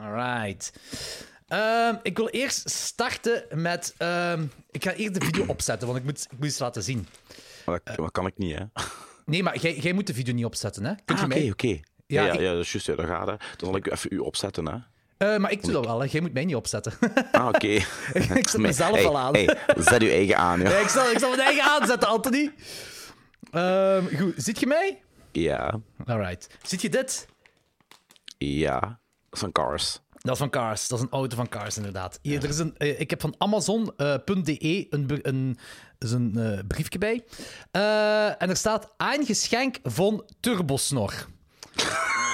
Alright. Ehm, ik wil eerst starten met. ehm, ik ga eerst de video opzetten, want ik moet, ik moet iets laten zien. Maar dat, dat kan ik niet, hè? Nee, maar jij, jij moet de video niet opzetten, hè? Kunt Ah, je oké, mij? oké. Ja, Ja, ja, ik- ja, dat is juist. Ja, dat gaat, hè. Dan zal ik even u opzetten, hè. Eh, maar ik doe dat wel, hè? Jij moet mij niet opzetten. Ah, oké. ik zet mezelf hey, al aan. Hey, zet uw eigen aan, ja. Ik, zal, ik zal mijn eigen aanzetten, Anthony. Ehm, goed, ziet je mij? Ja, Alright. Ziet je dit? ja. Dat zijn cars. Dat is van Cars. Dat is een auto van Cars, inderdaad. Hier, er is een, eh, ik heb van Amazon.de een, br- een, is een eh, briefje bij. Eh, en er staat aangeschenk van Turbosnor.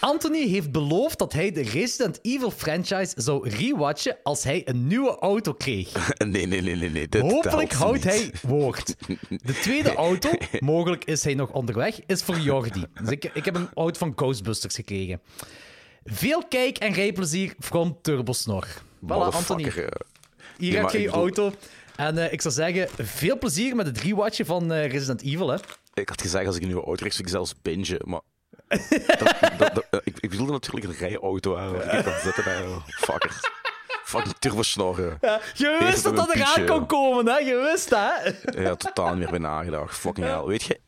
Anthony heeft beloofd dat hij de Resident Evil franchise zou rewatchen als hij een nieuwe auto kreeg. Nee, nee, nee, nee. nee. Dit Hopelijk houdt niet. hij woord. De tweede auto, mogelijk is hij nog onderweg, is voor Jordi. Dus ik, ik heb een auto van Ghostbusters gekregen. Veel kijk- en rijplezier from Turbosnor. Voilà, Anthony. Hier heb je je auto. En eh, ik zou zeggen, veel plezier met het rewatchen van eh, Resident Evil. Hè. Ik had gezegd, als ik een nieuwe auto krijg, zou ik zelfs bingen, maar... dat, dat, dat- eh, ik, ik bedoelde natuurlijk een rijauto. Hè. Ik kan zitten bij... oh, fuckers. Fucking turbosnorren. Ja. Je Eerst wist dat dat een eraan kon komen, hè? Je wist dat, hè? totaal niet meer bij nagedacht. Fucking hell. Weet je,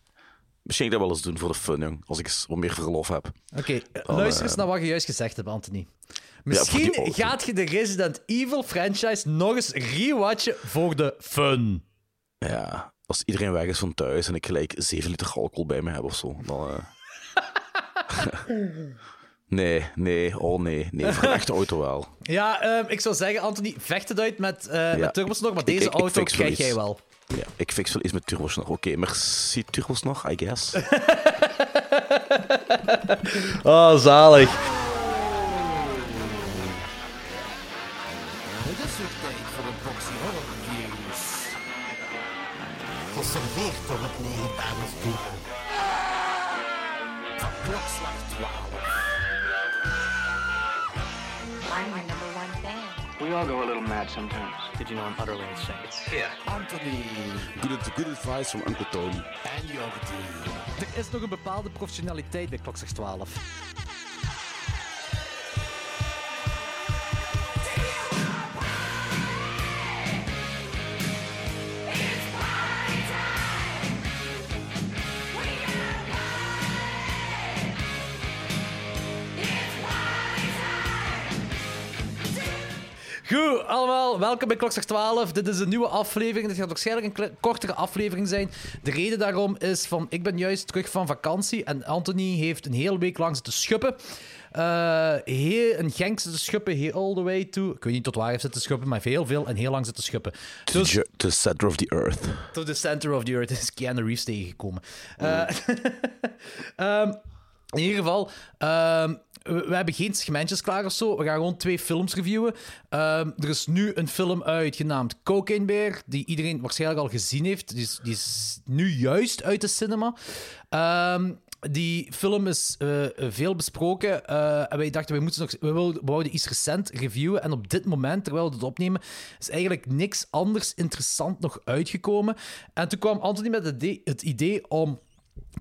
misschien ik dat wel eens doen voor de fun, jong. Als ik eens wat meer verlof heb. Oké, eh, luister eens naar wat je juist gezegd hebt, Anthony. Misschien gaat je de Resident Evil franchise nog eens rewatchen voor de fun. Ja, als iedereen weg is van thuis en ik gelijk 7 liter alcohol bij me heb of zo, dan... eh. nee, nee, oh nee. Nee, voor een echte auto wel. Ja, ehm, ik zou zeggen, Anthony, vecht het uit met, eh met Turbosnor, maar Ik- deze ik- ik auto krijg jij wel. Ja, ik fix wel iets met turbos nog. Oké, merci turbos nog, I guess. Oh, zalig. Het is weer tijd voor een boxy horror. Geserveerd door het legendarische duo. Van klokslag 12. I'm your number one fan. We all go a little mad sometimes. Did you know I'm utterly insane? Anthony Good, good advice from Uncle Tony. en Jordi. Er is nog een bepaalde professionaliteit bij Klokslag 12. Goed, allemaal, welkom bij Klokslag 12. Dit is een nieuwe aflevering. Dit gaat waarschijnlijk een kortere aflevering zijn. De reden daarom is van, ik ben juist terug van vakantie en Anthony heeft een hele week lang zitten schuppen. Eh heel, een Genk zitten schuppen, heel all the way to... Ik weet niet tot waar hij heeft zitten schuppen, maar heel veel en heel lang zitten schuppen. To, Dus the, to the center of the earth. to the center of the earth is Keanu Reeves tegengekomen. Eh, ehm, in ieder geval, ehm, we, hebben geen segmentjes klaar of zo. We gaan gewoon twee films reviewen. Ehm, er is nu een film uit genaamd Cocaine Bear, die iedereen waarschijnlijk al gezien heeft. Die is, die is nu juist uit de cinema. Ehm, die film is eh, veel besproken eh, en wij dachten, wij moeten nog, we, wilden, iets recent reviewen. En op dit moment, terwijl we het opnemen, is eigenlijk niks anders interessant nog uitgekomen. En toen kwam Anthony met het idee om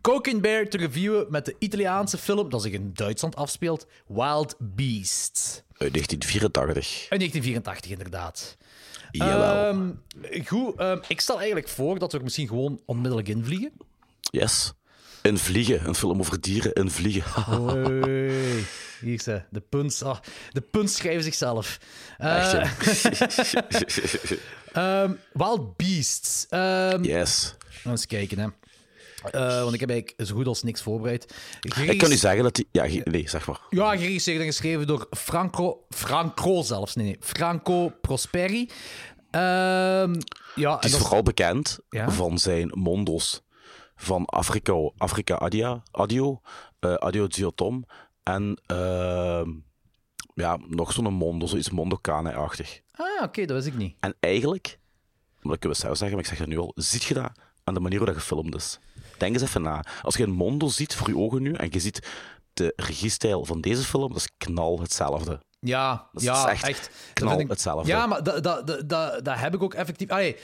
Cocaine Bear te reviewen met de Italiaanse film, dat zich in Duitsland afspeelt, Wild Beasts. Uit 1984. Uit 1984, inderdaad. Jawel. Ehm, goed, ehm, ik stel eigenlijk voor dat we er misschien gewoon onmiddellijk invliegen. yes. Een vliegen. Een film over dieren en vliegen. Hoi. Hier ze, de puns. ah, de puns schrijven zichzelf. Eh, Echt, ja. ehm, Wild Beasts. Ehm, yes. Eens kijken, hè. Eh, want ik heb eigenlijk zo goed als niks voorbereid. Ik kan u zeggen dat die... Ja, nee, zeg maar. Ja, geregisseerd en geschreven door Franco... Franco zelfs, nee, nee. Franco Prosperi. Ehm, ja, is dat vooral bekend Ja? van zijn mondos van Afrika, Afrika Adia, Adio, eh Adio Zio Tom en ehm, ja, nog zo'n mondo, zoiets Mondokane-achtig. Ah, oké, dat wist ik niet. En eigenlijk, maar dat kunnen we zelf zeggen, maar ik zeg het nu al, ziet je dat aan de manier hoe dat gefilmd is. Denk eens even na. Als je een mondo ziet voor je ogen nu en je ziet de regiestijl van deze film, dat is knal hetzelfde. Ja, Dat is ja, echt echt. Knal ik- hetzelfde. Ja, maar dat, dat, dat, dat, dat heb ik ook effectief... Allee,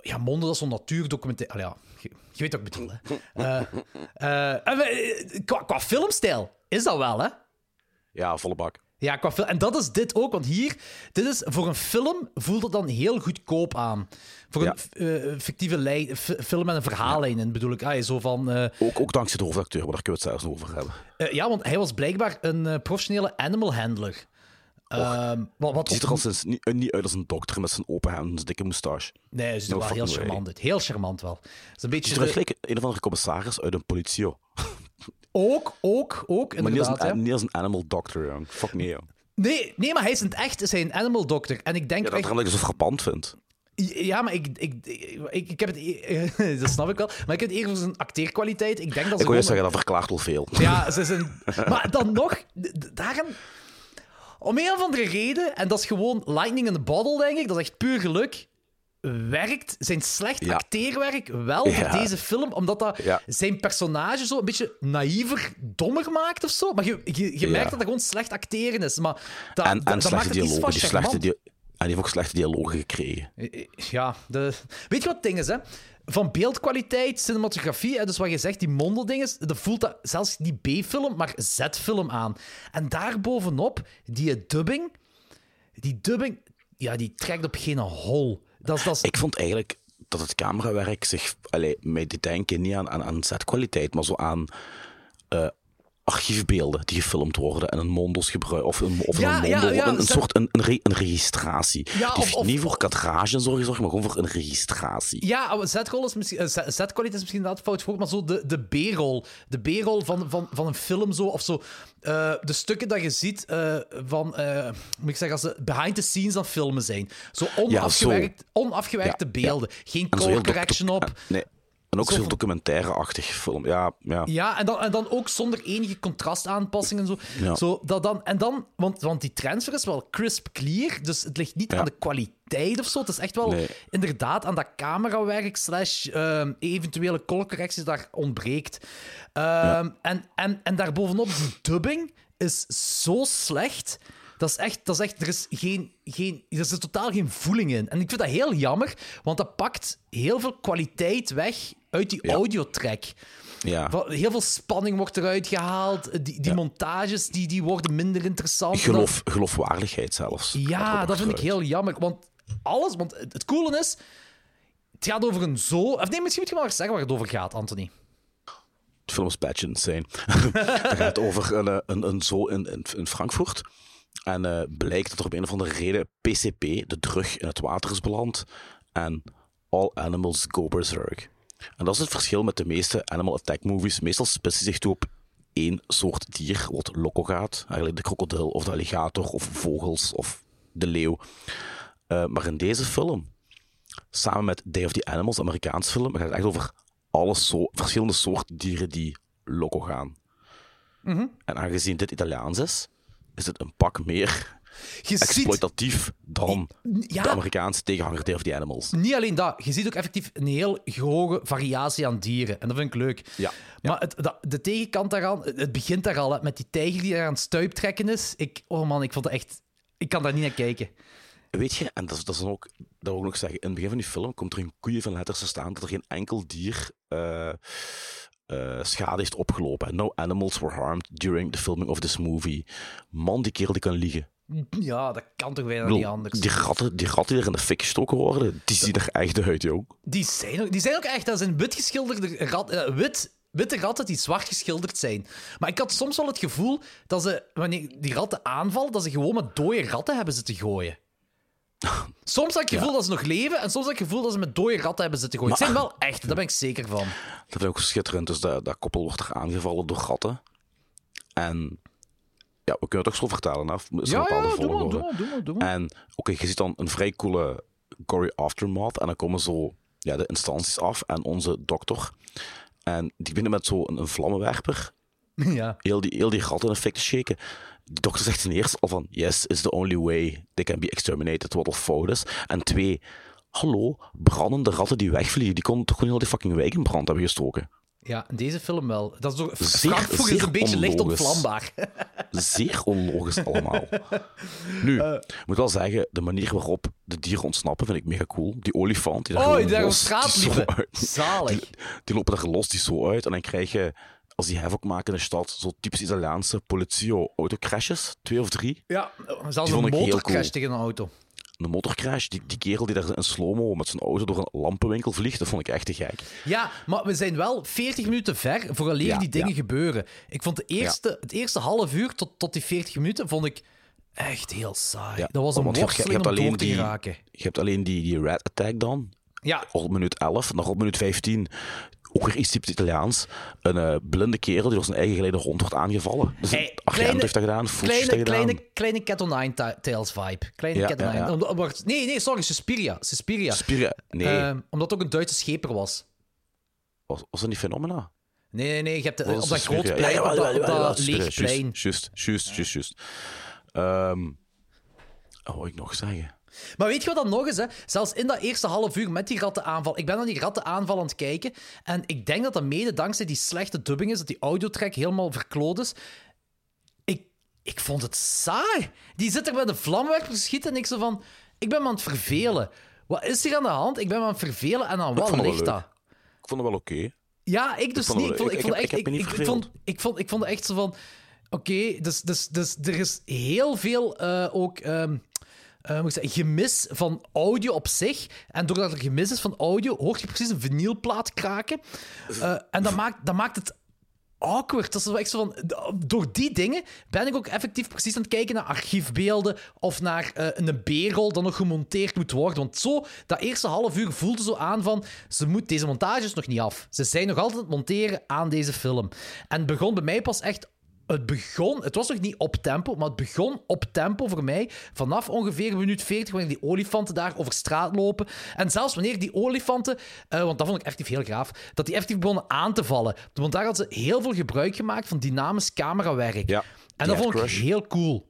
ja, Monde, dat is zo'n natuurdocumentaire... Allee, ja, je, je weet wat ik bedoel, hè. Eh, eh, en we- qua, qua filmstijl, is dat wel, hè? Ja, volle bak. Ja, qua film. En dat is dit ook, want hier, dit is voor een film voelt het dan heel goedkoop aan. Voor Ja. een eh, fictieve lijn, film met een verhaallijn in, bedoel ik. Ah, zo van. eh, Ook, ook dankzij de hoofdacteur, maar daar kunnen we het zelfs over hebben. eh, ja, want hij was blijkbaar een professionele animal handler. Ehm, wat, wat Ziet er al sinds niet, niet uit als een dokter met zijn open hand en zijn dikke moustache. Nee, hij ziet er No wel heel charmant uit. Heel charmant wel. Het is een beetje. Ziet eruit de- een of andere commissaris uit een politio. Ook, ook, ook, Maar niet als, inderdaad. een, niet als een animal doctor, jong. Fuck nee, jong. Nee, nee, maar hij is in het echt is hij een animal doctor. En ik denk Ja, dat echt... is ik zo frappant vind. Ja, maar ik, ik, ik, ik heb het... e- dat snap ik wel. Maar ik heb het eerder zijn acteerkwaliteit. Ik denk dat ze Ik wil gewoon- zeggen, dat verklaart wel veel. Ja, ze is een... Maar dan nog... Daarom... Om een of andere reden, en dat is gewoon lightning in the bottle, denk ik, dat is echt puur geluk, werkt zijn slecht Ja. acteerwerk wel Ja. voor deze film, omdat dat Ja. zijn personage zo een beetje naïver, dommer maakt of zo. Maar je, je, je merkt Ja. dat dat gewoon slecht acteren is. Maar dat, En, dat, en dat slechte maakt het iets dialogen. van Die slechte charmant. dia- en die heeft ook slechte dialogen gekregen. Ja, de... weet je wat het ding is, hè? Van beeldkwaliteit, cinematografie, hè, dus wat je zegt, die mondeldingen, dat voelt dat zelfs die B-film, maar Z-film aan. En daarbovenop, die dubbing, die dubbing, ja, die trekt op geen hol. Dat dat. Ik vond eigenlijk dat het camerawerk zich... Allee, mij deed denken niet aan, aan, aan zetkwaliteit, maar zo aan... eh, archiefbeelden die gefilmd worden en een mondos gebruik of een, of Ja, een ja, mondo, ja, een, soort een, een, re- een registratie. Die of- niet voor kadrage zorgen, maar gewoon voor een registratie. Ja, oh, Z-rol is misschien, eh, is misschien inderdaad fout voor, maar zo de, de B-rol. De B-rol van, van, van een film zo, of zo. eh, de stukken dat je ziet eh, van, moet ik zeggen, als ze behind the scenes aan filmen zijn. Zo onafgewerkt, onafgewerkte beelden. Geen color correction op. Nee. En ook Zo van- documentaire-achtig film. Ja, ja. Ja, en dan, en dan ook zonder enige contrastaanpassingen en zo. Ja. zo dat dan, en dan, want, want die transfer is wel crisp clear, dus het ligt niet Ja. aan de kwaliteit of zo. Het is echt wel Nee. inderdaad aan dat camerawerk slash ehm, eventuele colorcorrecties daar ontbreekt. Ehm, en, en, en daarbovenop, die dubbing is zo slecht. Dat is echt, dat is echt er, is geen, geen, er zit totaal geen voeling in. En ik vind dat heel jammer, want dat pakt heel veel kwaliteit weg uit die Ja. audiotrack. ja. Heel veel spanning wordt eruit gehaald. Die, die montages die, die worden minder interessant. Geloof, geloofwaardigheid zelfs. Ja, dat vind ik heel jammer. Want alles... Want het, coole is... Het gaat over een zo... Of nee, misschien moet je maar zeggen waar het over gaat, Anthony. De film is patch insane. het gaat over een, eh, een, een zoo in, in, in Frankfurt. En eh, blijkt dat er op een of andere reden PCP, de drug, in het water is beland. En all animals go berserk. En dat is het verschil met de meeste animal attack movies. Meestal spitsen zich toe op één soort dier, wat loco gaat. Eigenlijk de krokodil of de alligator of vogels of de leeuw. Eh, maar in deze film, samen met Day of the Animals, de Amerikaanse film, gaat het echt over alle so verschillende soorten dieren die loco gaan. Mhm. En aangezien dit Italiaans is, is het een pak meer Je ziet... exploitatief dan Ja. de Amerikaanse tegenhanger Day of the Animals. Niet alleen dat, je ziet ook effectief een heel hoge variatie aan dieren. En dat vind ik leuk. Ja. Maar het, dat- de tegenkant daaraan, het begint daar al hè, met die tijger die daar aan het stuiptrekken is. Ik, oh man, ik vond het echt. Ik kan daar niet naar kijken. Weet je, en dat is, dat is dan ook, dat wil ik nog zeggen, in het begin van die film komt er een koeien van letters te staan dat er geen enkel dier eh, eh, schade heeft opgelopen. No animals were harmed during the filming of this movie. Man, die kerel die kan liegen. Ja, dat kan toch bijna niet anders. Die ratten, die ratten die er in de fik gestoken worden, die zien er echt uit, joh. Die zijn ook, die zijn ook echt, dat zijn wit geschilderde rat, eh, wit, witte ratten die zwart geschilderd zijn. Maar ik had soms wel het gevoel dat ze, wanneer die ratten aanvallen, dat ze gewoon met dode ratten hebben zitten gooien. Soms had ik het gevoel dat ze nog leven en soms had ik het gevoel dat ze met dode ratten hebben zitten gooien. Het zijn wel echt, daar ben ik zeker van. Dat ik ook schitterend. Dus dat, dat koppel wordt er aangevallen door ratten. En ja, we kunnen het ook zo vertalen? Is er een bepaalde volgorde. doe maar, doe maar. En oké, je ziet dan een vrij coole gory aftermath. En dan komen zo ja, de instanties af en onze dokter. En die beginnen met zo een, een vlammenwerper. Ja. Heel die, heel die ratten in de fik te shaken. De dokter zegt ten eerste al van... Yes, is the only way they can be exterminated. Wat al fout is. En twee... Hallo, brandende ratten die wegvliegen. Die konden toch gewoon heel die fucking wijk in brand hebben gestoken. ja, in deze film wel. Dat is toch, Zeer- Frankfurt is een beetje licht onlogisch. onvlambaar. Zeer onlogisch allemaal. Nu, ik moet wel zeggen, de manier waarop de dieren ontsnappen vind ik mega cool. Die olifant die daar Oh, die daar op los, straat die liepen. Zalig. Die, die lopen daar los, die zo uit. En dan krijg je als die havoc maken in de stad, zo typisch Italiaanse politio autocrashes, twee of drie. Ja, zelfs een motorcrash cool. tegen een auto. Een motorcrash, die, die kerel die daar in slow-mo met zijn auto door een lampenwinkel vliegt, dat vond ik echt te gek. Ja, maar we zijn wel 40 minuten ver vooraleer Ja, die dingen ja. gebeuren. Ik vond de eerste, het eerste half uur tot, tot die 40 minuten vond ik echt heel saai. Ja, dat was een worsteling om door alleen te die- geraken. Je hebt alleen die, die rat attack dan, Ja, op minuut 11, nog op minuut 15. Ook weer iets typisch Italiaans. Een eh, blinde kerel die door zijn eigen geleide hond wordt aangevallen. Dus Hey, een agent heeft dat gedaan, Fuchs heeft kleine, dat gedaan. kleine, kleine Cat o' Nine ta- Tails vibe. Kleine Ja, Cat o' ja, Nine. Om- Nee, nee, sorry, Suspiria. Suspiria. Spieren, nee, Ehm, omdat het ook een Duitse scheper was. was, was dat niet Phenomena? Nee, nee, nee. Je hebt de- op dat Suspiria? groot plein, op dat, Suspiria, leeg plein. Juist, juist, juist, juist. Ehm, wat wil ik nog zeggen? Maar weet je wat dan nog is? Hè? Zelfs in dat eerste half uur met die rattenaanval. Ik ben naar die rattenaanval aan het kijken. En ik denk dat dat mede dankzij die slechte dubbing is. Dat die audiotrack helemaal verkloot is. Ik, ik vond het saai. Die zit er met een vlamwerper te schieten. En ik zo van... Ik ben me aan het vervelen. Wat is hier aan de hand? Ik ben me aan het vervelen. En aan wat ligt dat? Ik vond het wel oké. Ja, ik dus niet. Ik vond, ik- ik vond heb- echt... ik vond, ik, vond, ik vond echt zo van... Oké, dus, dus, dus er is heel veel eh, ook... ehm, ik zeggen, gemis van audio op zich. En doordat er gemis is van audio, hoor je precies een vinylplaat kraken. Eh, en dat maakt, dat maakt het awkward. Dat echt zo van... Door die dingen ben ik ook effectief precies aan het kijken naar archiefbeelden of naar eh, een B-rol dat nog gemonteerd moet worden. Want zo, dat eerste half uur voelde zo aan van... Ze moet, deze montage is nog niet af. Ze zijn nog altijd aan het monteren aan deze film. En begon bij mij pas echt het begon, het was nog niet op tempo, maar het begon op tempo voor mij vanaf ongeveer minuut 40, wanneer die olifanten daar over straat lopen. En zelfs wanneer die olifanten, eh, want dat vond ik effectief heel gaaf, dat die effectief begonnen aan te vallen. Want daar hadden ze heel veel gebruik gemaakt van dynamisch camerawerk. Ja, en dat vond ik heel cool.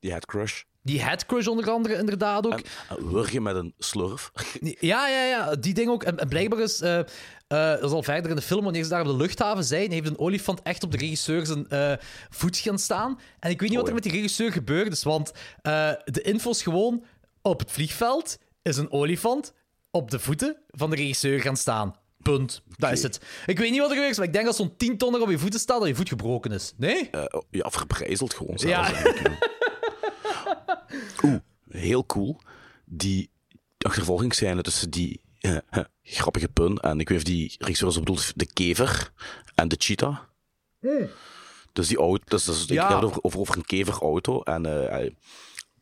Die had crush. Die headcrush onder andere, inderdaad ook. En uh, wurgen met een slurf. Ja, ja, ja, die ding ook. En, en blijkbaar is, eh, eh, dat is al verder in de film, wanneer ze daar op de luchthaven zijn, heeft een olifant echt op de regisseur zijn eh, voet gaan staan. En ik weet niet wat er met die regisseur gebeurd is, want eh, de info is gewoon, op het vliegveld is een olifant op de voeten van de regisseur gaan staan. Punt. Dat is het. Ik weet niet wat er gebeurd is, maar ik denk dat zo'n 10 ton er op je voeten staat, dat je voet gebroken is. Nee? Oh, ja, verbrijzeld gewoon Ja. zelfs. eigenlijk. Oeh, heel cool. Die achtervolgingsscène tussen die grappige pun en ik weet of die regisseur zo bedoelt, de kever en de cheetah. Dus die auto, dus, dus, Ja. ik heb het over, over, over een keverauto en eh, hij-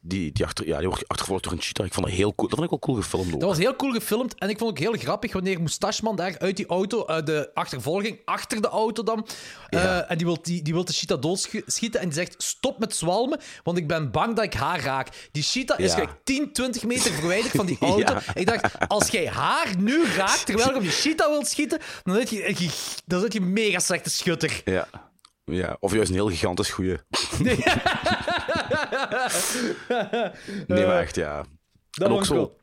die, die, achter, ja, die wordt achtervolgd door een cheetah. Ik vond dat heel cool. Dat vond ik wel cool gefilmd ook. Dat was heel cool gefilmd. En ik vond het ook heel grappig wanneer Moustacheman daar uit die auto, uit de achtervolging, achter de auto dan. eh, en die wil, die, die wil de cheetah doodschieten. En die zegt: Stop met zwalmen, want ik ben bang dat ik haar raak. Die cheetah is gelijk 10, 20 meter verwijderd van die auto. Ja. Ik dacht: Als jij haar nu raakt terwijl je op die cheetah wilt schieten, dan zit je, dan zit je een mega slechte schutter. Ja. ja. Of juist een heel gigantisch goeie. nee, maar echt, ja. Dat en ook zo. cool.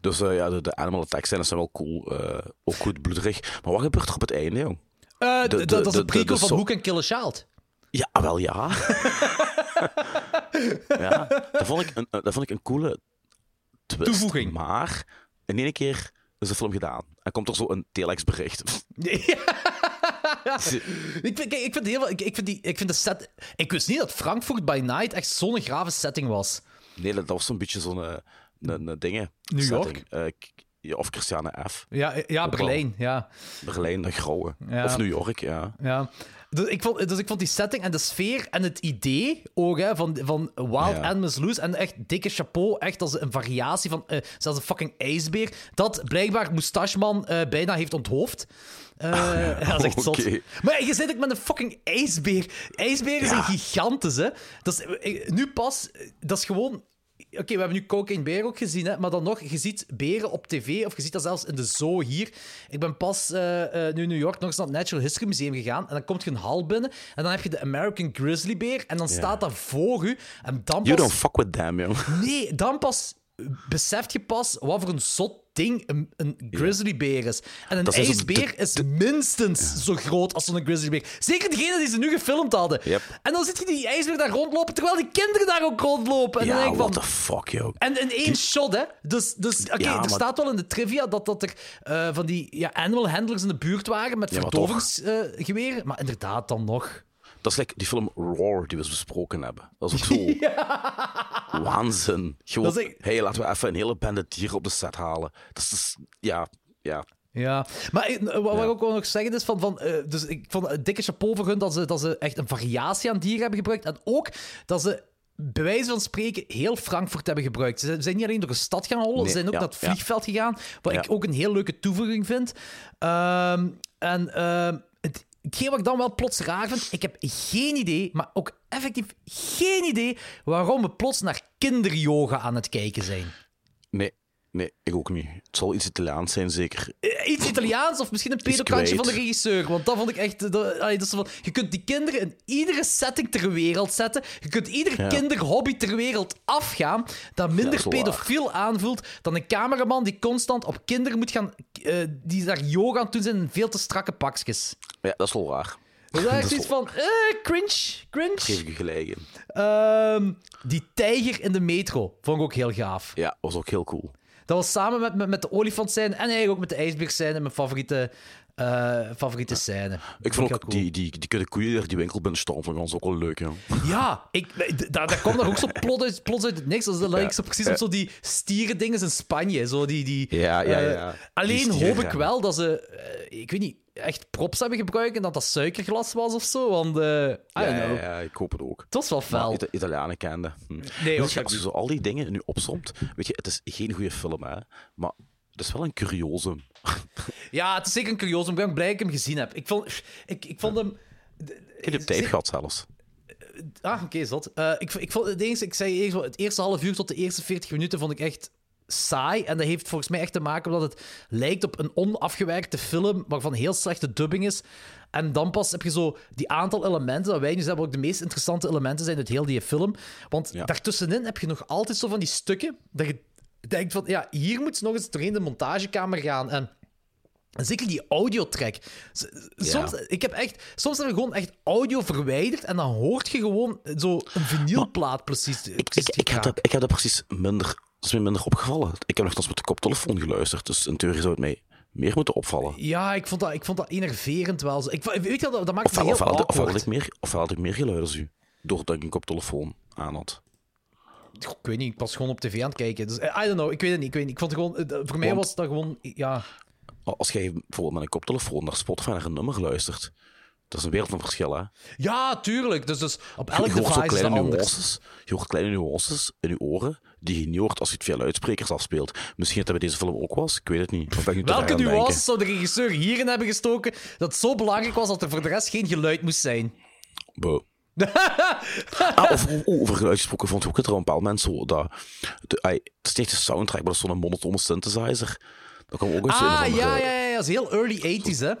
Dus eh, ja, de, de animal attack scènes zijn wel cool. eh, ook goed bloederig. Maar wat gebeurt er op het einde, jong? Eh, de- d- de- dat is een prequel de- van Hoek en Kill a Child. Ja, wel ja. ja, dat vond ik een, dat vond ik een coole twist. Toevoeging. Maar in één keer is de film gedaan. En komt er zo een telex-bericht. Ik vind, ik vind, heel, ik, ik, vind die, ik vind de set... Ik wist niet dat Frankfurt by Night echt zo'n grave setting was. Nee, dat was zo'n beetje zo'n eh, een, een dingen. New York? setting. Eh, ja, of Christiane F. Ja, ja Ook wel. Berlijn, ja. Berlijn, de grauwe. Ja. Of New York, ja. ja. Dus, ik vond, dus ik vond die setting en de sfeer en het idee ook hè, van, van Wild Ja. Animals Loose en echt dikke chapeau, echt als een variatie van eh, zelfs een fucking ijsbeer, dat blijkbaar Moustacheman eh bijna heeft onthoofd. Eh, dat is echt zot. Maar je zit ook met een fucking ijsbeer. Ijsberen zijn gigantisch, hè. Dat is, eh, nu pas, eh, dat is gewoon... Oké, we hebben nu Cocaine Bear ook gezien, hè, maar dan nog, je ziet beren op tv, of je ziet dat zelfs in de zoo hier. Ik ben pas eh, eh, nu in New York nog eens naar het Natural History Museum gegaan, en dan komt je een hal binnen, en dan heb je de American Grizzly Bear, en dan staat dat voor u, en dan You pas... don't fuck with them, jong. Nee, dan pas beseft je pas wat voor een zot ding een, een grizzlybeer is. En een ijsbeer is minstens zo groot als zo'n grizzlybeer. Zeker degene die ze nu gefilmd hadden. Yep. En dan zit je die ijsbeer daar rondlopen, terwijl die kinderen daar ook rondlopen. En dan denk ik what van... the fuck, joh. En in één shot, hè. Dus, dus oké, Ja, er maar- staat wel in de trivia dat, dat er eh, van die ja, animal handlers in de buurt waren met Ja, maar verdovingsgeweren. maar inderdaad, dan nog. Dat is like die film Roar die we besproken hebben. Dat is ook zo waanzin. Gewoon, echt- hey, laten we even een hele bende dieren op de set halen. Dat is dus, ja, ja. Ja, maar eh, wat, Ja. ik ook wel nog zeggen is van, van eh, dus ik vond een dikke chapeau voor hun dat ze, dat ze echt een variatie aan dieren hebben gebruikt en ook dat ze bij wijze van spreken heel Frankfurt hebben gebruikt. Ze zijn niet alleen door de stad gaan hollen, Nee, ze zijn ook ja, naar het ja. vliegveld gegaan, wat Ja. ik ook een heel leuke toevoeging vind. Ehm, en ehm, het, hetgeen wat ik dan wel plots raar vind, ik heb geen idee, maar ook effectief geen idee waarom we plots naar kinderyoga aan het kijken zijn. Nee, ik ook niet. Het zal iets Italiaans zijn, zeker. Eh, Iets Italiaans of misschien een pedokantje van de regisseur. Want dat vond ik echt. Dat, allee, dat is van, je kunt die kinderen in iedere setting ter wereld zetten. Je kunt ieder Ja. kinderhobby ter wereld afgaan. Dat minder dat pedofiel aanvoelt dan een cameraman die constant op kinderen moet gaan. eh, die daar yoga aan doen zijn in veel te strakke pakjes. Ja, dat is wel waar. Dus daar Dat is iets van. eh, cringe, Geef cringe. ik je gelijk in. Ehm, die tijger in de metro vond ik ook heel gaaf. Ja, was ook heel cool. Dat was samen met, met, met de olifant zijn en eigenlijk ook met de ijsbeer zijn mijn favoriete, eh, favoriete scène. Ik vond ook cool. die, die, die kudde koeien die die winkel ons ook wel leuk, ja. Ja, ik, daar, daar kwam daar ook zo plot uit, plots uit het niks. Dat lijkt zo precies op zo die stierendinges in Spanje. Zo die, die, Ja, ja, eh, ja. Alleen stieren, hoop ik ja. wel dat ze, eh, ik weet niet, echt props hebben gebruikt en dat dat suikerglas was of zo. Want, eh I Ja, don't ja, know. ja, ik hoop het ook. Het was wel fel. Ita- Italianen kende. Hm. Nee, ook Weet je, niet. als je zo al die dingen nu opsomt, weet je, het is geen goede film, hè, maar het is wel een curiosum. Ja, het is zeker een curioso. Ik ben blij dat ik hem gezien heb. Ik vond, ik, ik vond hem... Ik heb tijd gehad zelfs. Ah, oké, zot. Eh, ik, ik, vond, het ik zei eerst, het eerste half uur tot de eerste 40 minuten vond ik echt saai. En dat heeft volgens mij echt te maken omdat het lijkt op een onafgewerkte film waarvan heel slechte dubbing is. En dan pas heb je zo die aantal elementen dat wij nu hebben, ook de meest interessante elementen zijn uit heel die film. Want Ja. daartussenin heb je nog altijd zo van die stukken dat je denkt van, ja, hier moet ze nog eens doorheen de montagekamer gaan. En Zeker die audiotrack. Soms, ik heb echt, soms hebben we gewoon echt audio verwijderd en dan hoort je gewoon zo een vinylplaat precies. Ik, precies ik, ik, heb dat, ik heb dat precies minder, dat is me minder opgevallen. Ik heb nogthans met de koptelefoon geluisterd, dus in theorie zou het mij meer moeten opvallen. Ja, ik vond dat, ik vond dat enerverend wel. Ik, weet je, dat, dat maakt Ofwel, me heel ofwel, had- ofwel, had ik meer, ofwel had ik meer geluid als u, doordat ik een koptelefoon aan had. Goh, Ik weet niet, ik was gewoon op tv aan het kijken. Dus, eh, I don't know, ik weet het niet. Ik, weet niet. ik vond het gewoon, eh, voor mij was dat gewoon, ja... Als jij bijvoorbeeld met een koptelefoon naar Spotify naar een nummer luistert, dat is een wereld van verschil, hè? Ja, tuurlijk. Dus, dus op Je elk hoort zo kleine nuances, je hoort kleine nuances in je oren die je niet hoort als je het via luidsprekers afspeelt. Misschien dat dat bij deze film ook was, ik weet het niet. Of ben ik Welke nuances zou de regisseur hierin hebben gestoken dat het zo belangrijk was dat er voor de rest geen geluid moest zijn? Bo. ah, over, o- over geluid gesproken vond ik ook dat er een bepaald moment zo... Dat, de, het is niet de soundtrack, maar dat is zo'n monotone synthesizer. Dat kwam ook zo'n Ah, van de ja, ja, ja. Dat is heel early 80s, hè?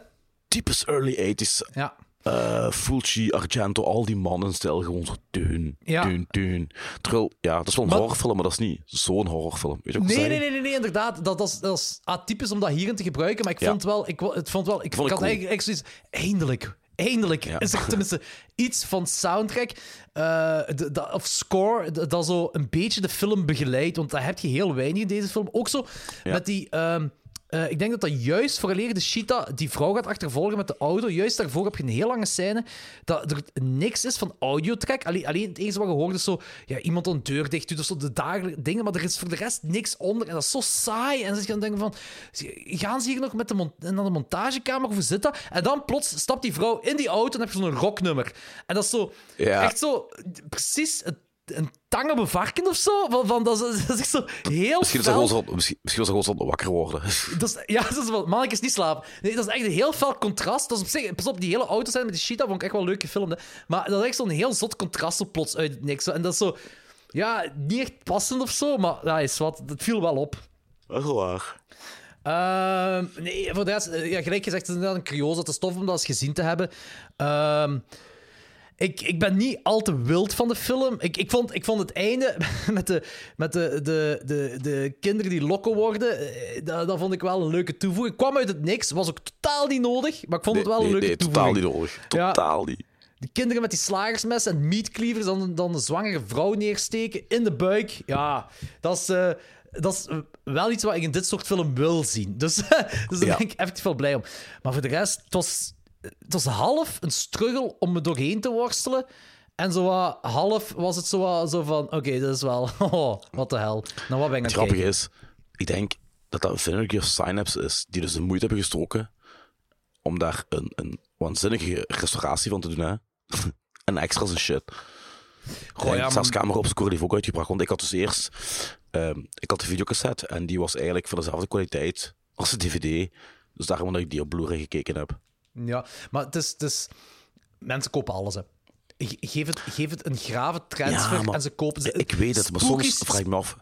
Typisch early 80s. Ja. eh Fulci, Argento, al die mannen stijl gewoon zo deun, Ja. deun, deun. Terwijl, ja, dat is wel een Maar- horrorfilm, maar dat is niet zo'n horrorfilm. Weet je wat ik Nee, nee, nee, nee, nee, inderdaad. Dat, dat, is, dat is atypisch om dat hierin te gebruiken. Maar ik Ja. vond wel, ik, het vond wel, ik, Vond ik had cool. eigenlijk echt zoiets. Eindelijk, eindelijk Ja. is er tenminste iets van soundtrack eh, de- dat- of score dat zo een beetje de film begeleidt. Want daar heb je heel weinig in deze film. Ook zo met die. ehm, eh, ik denk dat dat juist vooraleer de Cheetah die vrouw gaat achtervolgen met de auto, juist daarvoor heb je een heel lange scène dat er niks is van audiotrack. Alleen, alleen het enige wat je hoort is zo, ja, iemand een deur dicht doet of zo, de dagelijkse dingen, maar er is voor de rest niks onder. En dat is zo saai. En dan zit je aan het denken van, gaan ze hier nog met de naar de montagekamer of hoe zit dat? En dan plots stapt die vrouw in die auto en heb je zo'n rocknummer. En dat is zo, Ja. echt zo, precies een, een tang op een varken of zo. Van, van, dat, is, dat is echt zo heel Misschien was, fel. gewoon zo, misschien, misschien was hij gewoon zo wakker worden. Dat is, ja, dat is wel... Mannetjes niet slapen. Nee, dat is echt een heel fel contrast. Dat is op zich... Pas op, die hele auto zijn met die Cheetah vond ik echt wel leuk gefilmd. hè. Maar dat is echt zo'n heel zot contrast zo plots uit het niks. En dat is zo... Ja, niet echt passend of zo, maar ja, is wat. Dat viel wel op. Dat wel waar. Ehm, nee, voor de rest, eh, ja, gelijk gezegd, het is inderdaad een curiosa. Het is tof om dat eens gezien te hebben. Ehm, ik, ik ben niet al te wild van de film. Ik, ik, vond, ik vond het einde met de, met de, de, de, de kinderen die lokken worden, eh, dat, dat vond ik wel een leuke toevoeging. kwam uit het niks, was ook totaal niet nodig, maar ik vond het wel nee, een leuke nee, toevoeging. totaal niet nodig. Ja. Totaal niet. Die kinderen met die slagersmessen en meatcleavers dan, dan een zwangere vrouw neersteken in de buik. Ja, dat is, eh, dat is eh, wel iets wat ik in dit soort film wil zien. Dus, dus daar Ja. ben ik effectief wel blij om. Maar voor de rest, het was, het was half een struggle om me doorheen te worstelen. En zo wat half was het zo, wat- zo van: oké, dat is wel. Oh, wat de hel. Nou, wat ben ik Het grappige kijken? is, ik denk dat dat Vinegar Synapse is, die dus de moeite hebben gestoken om daar een, een waanzinnige restauratie van te doen. Hè? en extras en shit. Goh, ja, zelfs maar- camera-obscure die heeft ook uitgebracht. Want ik had dus eerst ehm, ik had de videocassette en die was eigenlijk van dezelfde kwaliteit als de DVD. Dus daarom dat ik die op Blu-ray gekeken heb. Ja, maar het is, het is... Mensen kopen alles, hè. Ge- Geef het, geef het een grave transfer Ja, maar en ze kopen... Ze, Ik weet het, maar Spookies- soms vraag ik me af.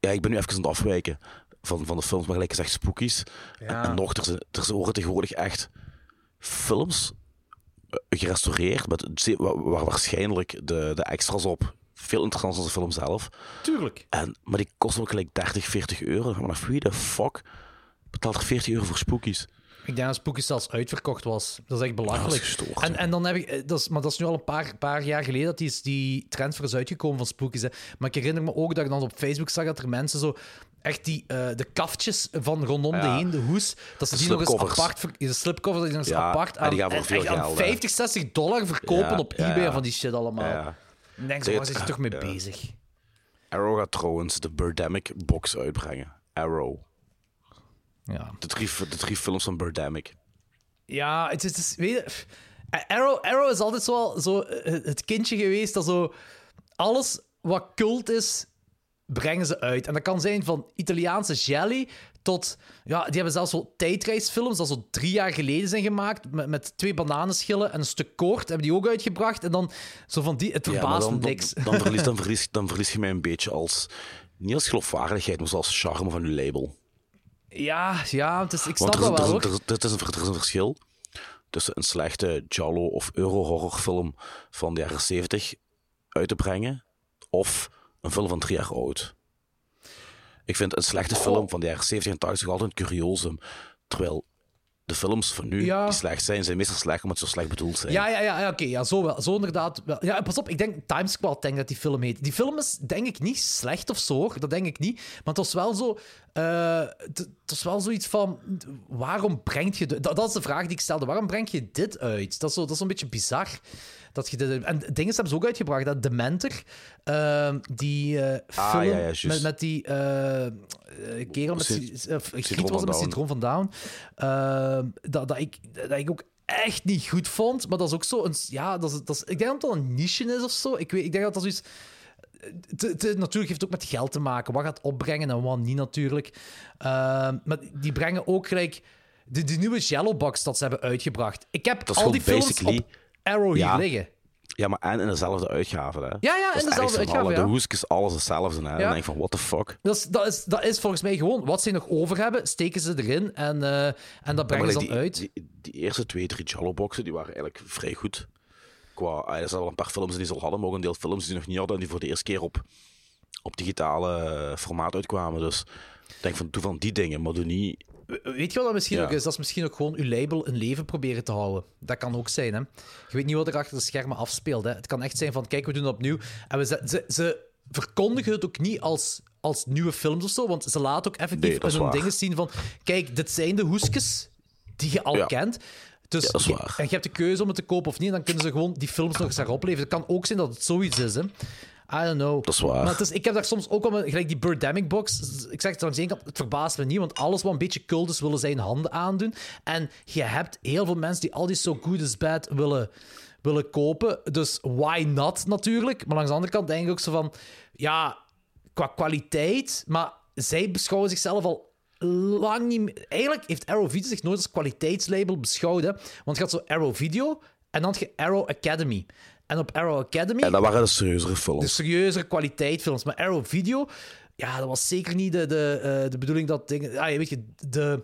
Ja, ik ben nu even aan het afwijken van, van de films, maar gelijk gezegd spookies. En, en nog, er, zijn, er worden tegenwoordig echt films eh, gerestaureerd met, waar, waar waarschijnlijk de, de extras op veel interessanter dan de film zelf. Tuurlijk. En, maar die kosten ook gelijk 30, 40 euro. Maar wie de fuck betaalt er 40 euro voor spookies? Ik denk dat Spooky zelfs uitverkocht was. Dat is echt belachelijk. Dat is gestoord, en, en dan heb ik... eh, Dat is, maar dat is nu al een paar, paar jaar geleden dat die, die trend voor is uitgekomen van Spookies. Hè. Maar ik herinner me ook dat ik dan op Facebook zag dat er mensen zo... Echt die, eh, de kaftjes van rondom de heen, de hoes, dat ze De die nog eens apart... De slipcover, dat die nog eens Ja, apart en aan, die gaan voor en- veel echt aan geld, hè. 50, 60 dollar verkopen Ja, op eBay van die shit allemaal. Ik denk, zo, waar zit je toch mee bezig? Arrow gaat trouwens de Birdemic box uitbrengen. Arrow. Ja. De drie, de drie films van Birdemic. Ja, het is, het is- weet je, pff, Arrow, Arrow is altijd zo, wel zo eh, het kindje geweest dat zo alles wat cult is, brengen ze uit. En dat kan zijn van Italiaanse jelly tot... Ja, die hebben zelfs wel tijdreisfilms dat zo drie jaar geleden zijn gemaakt, met, met twee bananenschillen en een stuk koord, hebben die ook uitgebracht. En dan zo van die... Het Ja, verbaast dan, me dan, niks. dan, verlies, dan, verlies, dan verlies je mij een beetje als... Niet als geloofwaardigheid, maar als charme van je label. Ja, ja, het is, ik snap dat wel, er, is- er, is een, er verschil tussen een slechte Giallo of Euro-horrorfilm van de jaren 70 uit te brengen of een film van drie jaar oud. Ik vind een slechte film van de jaren 70 en 80 altijd een curiosum. Terwijl de films van nu Ja. die slecht zijn, zijn meestal slecht omdat ze zo slecht bedoeld zijn. Ja, ja, ja, ja oké. ja, zo, wel, zo inderdaad. Wel. Ja, pas op, ik denk Time Squad, denk dat die film heet. Die film is denk ik niet slecht of zo, hoor. dat denk ik niet. Maar het was wel zo... eh, het was wel zoiets van... Waarom breng je... De, dat, dat is de vraag die ik stelde. Waarom breng je dit uit? Dat is, zo, dat is een beetje bizar. Dat je dit, en dingen hebben ze ook uitgebracht. Dat Dementor, eh, die Ah, film ja, met, met die eh, kerel met... Was het met. Citroen van Down. Eh, dat, dat, ik, dat ik ook echt niet goed vond. Maar dat is ook zo een... Ja, dat is, dat is, ik denk dat dat een niche is of zo. Ik, weet, ik denk dat dat zoiets... Het, het- het natuurlijk heeft ook met geld te maken. Wat gaat opbrengen en wat niet, natuurlijk. Eh, maar die brengen ook gelijk... De, de nieuwe Yellowbox dat ze hebben uitgebracht. Ik heb al die films op Arrow Ja. hier liggen. Ja, maar en in dezelfde uitgave. Hè. Ja, ja, in is dezelfde uitgave, ja. De hoesjes, alles hetzelfde. Hè. Dan Ja. denk ik van, what the fuck? Dat is, dat, is, dat is volgens mij gewoon wat ze nog over hebben, steken ze erin en, eh, en dat brengen ze dan die, uit. Die, die eerste twee, drie Jallo-boxen, die waren eigenlijk vrij goed. Qua, ah, er zijn wel een paar films die ze al hadden, maar ook een deel films die nog niet hadden en die voor de eerste keer op, op digitale eh, formaat uitkwamen. Dus ik denk van, doe van die dingen, maar doe niet... Weet je wat dat misschien Ja. ook is? Dat is misschien ook gewoon uw label in leven proberen te houden. Dat kan ook zijn, hè. Je weet niet wat er achter de schermen afspeelt, hè. Het kan echt zijn van, kijk, we doen het opnieuw. En we, ze, ze, verkondigen het ook niet als, als nieuwe films of zo, want ze laten ook effectief Nee, hun dingen zien van, kijk, dit zijn de hoesjes die je al Ja. kent. Dus Ja, dat is je- waar. en je hebt de keuze om het te kopen of niet, en dan kunnen ze gewoon die films nog eens daarop leveren. Het kan ook zijn dat het zoiets is, hè. I don't know. Dat is waar. Maar het is, ik heb daar soms ook wel, gelijk die Birdemic box. Ik zeg het langs de ene kant, het verbaast me niet, want alles wat een beetje cult is, willen zij in handen aandoen. En je hebt heel veel mensen die al die So Good As Bad willen, willen kopen. Dus why not, natuurlijk. Maar langs de andere kant denk ik ook zo van, ja, qua kwaliteit, maar zij beschouwen zichzelf al lang niet meer... Eigenlijk heeft Arrow Video zich nooit als kwaliteitslabel beschouwd, hè. Want je had zo Arrow Video en dan had je Arrow Academy. En op Arrow Academy En dat waren de serieuzere films. de serieuzere kwaliteitfilms. Maar Arrow Video, ja, dat was zeker niet de, de, eh, de bedoeling dat dingen. Ah, je weet je, de.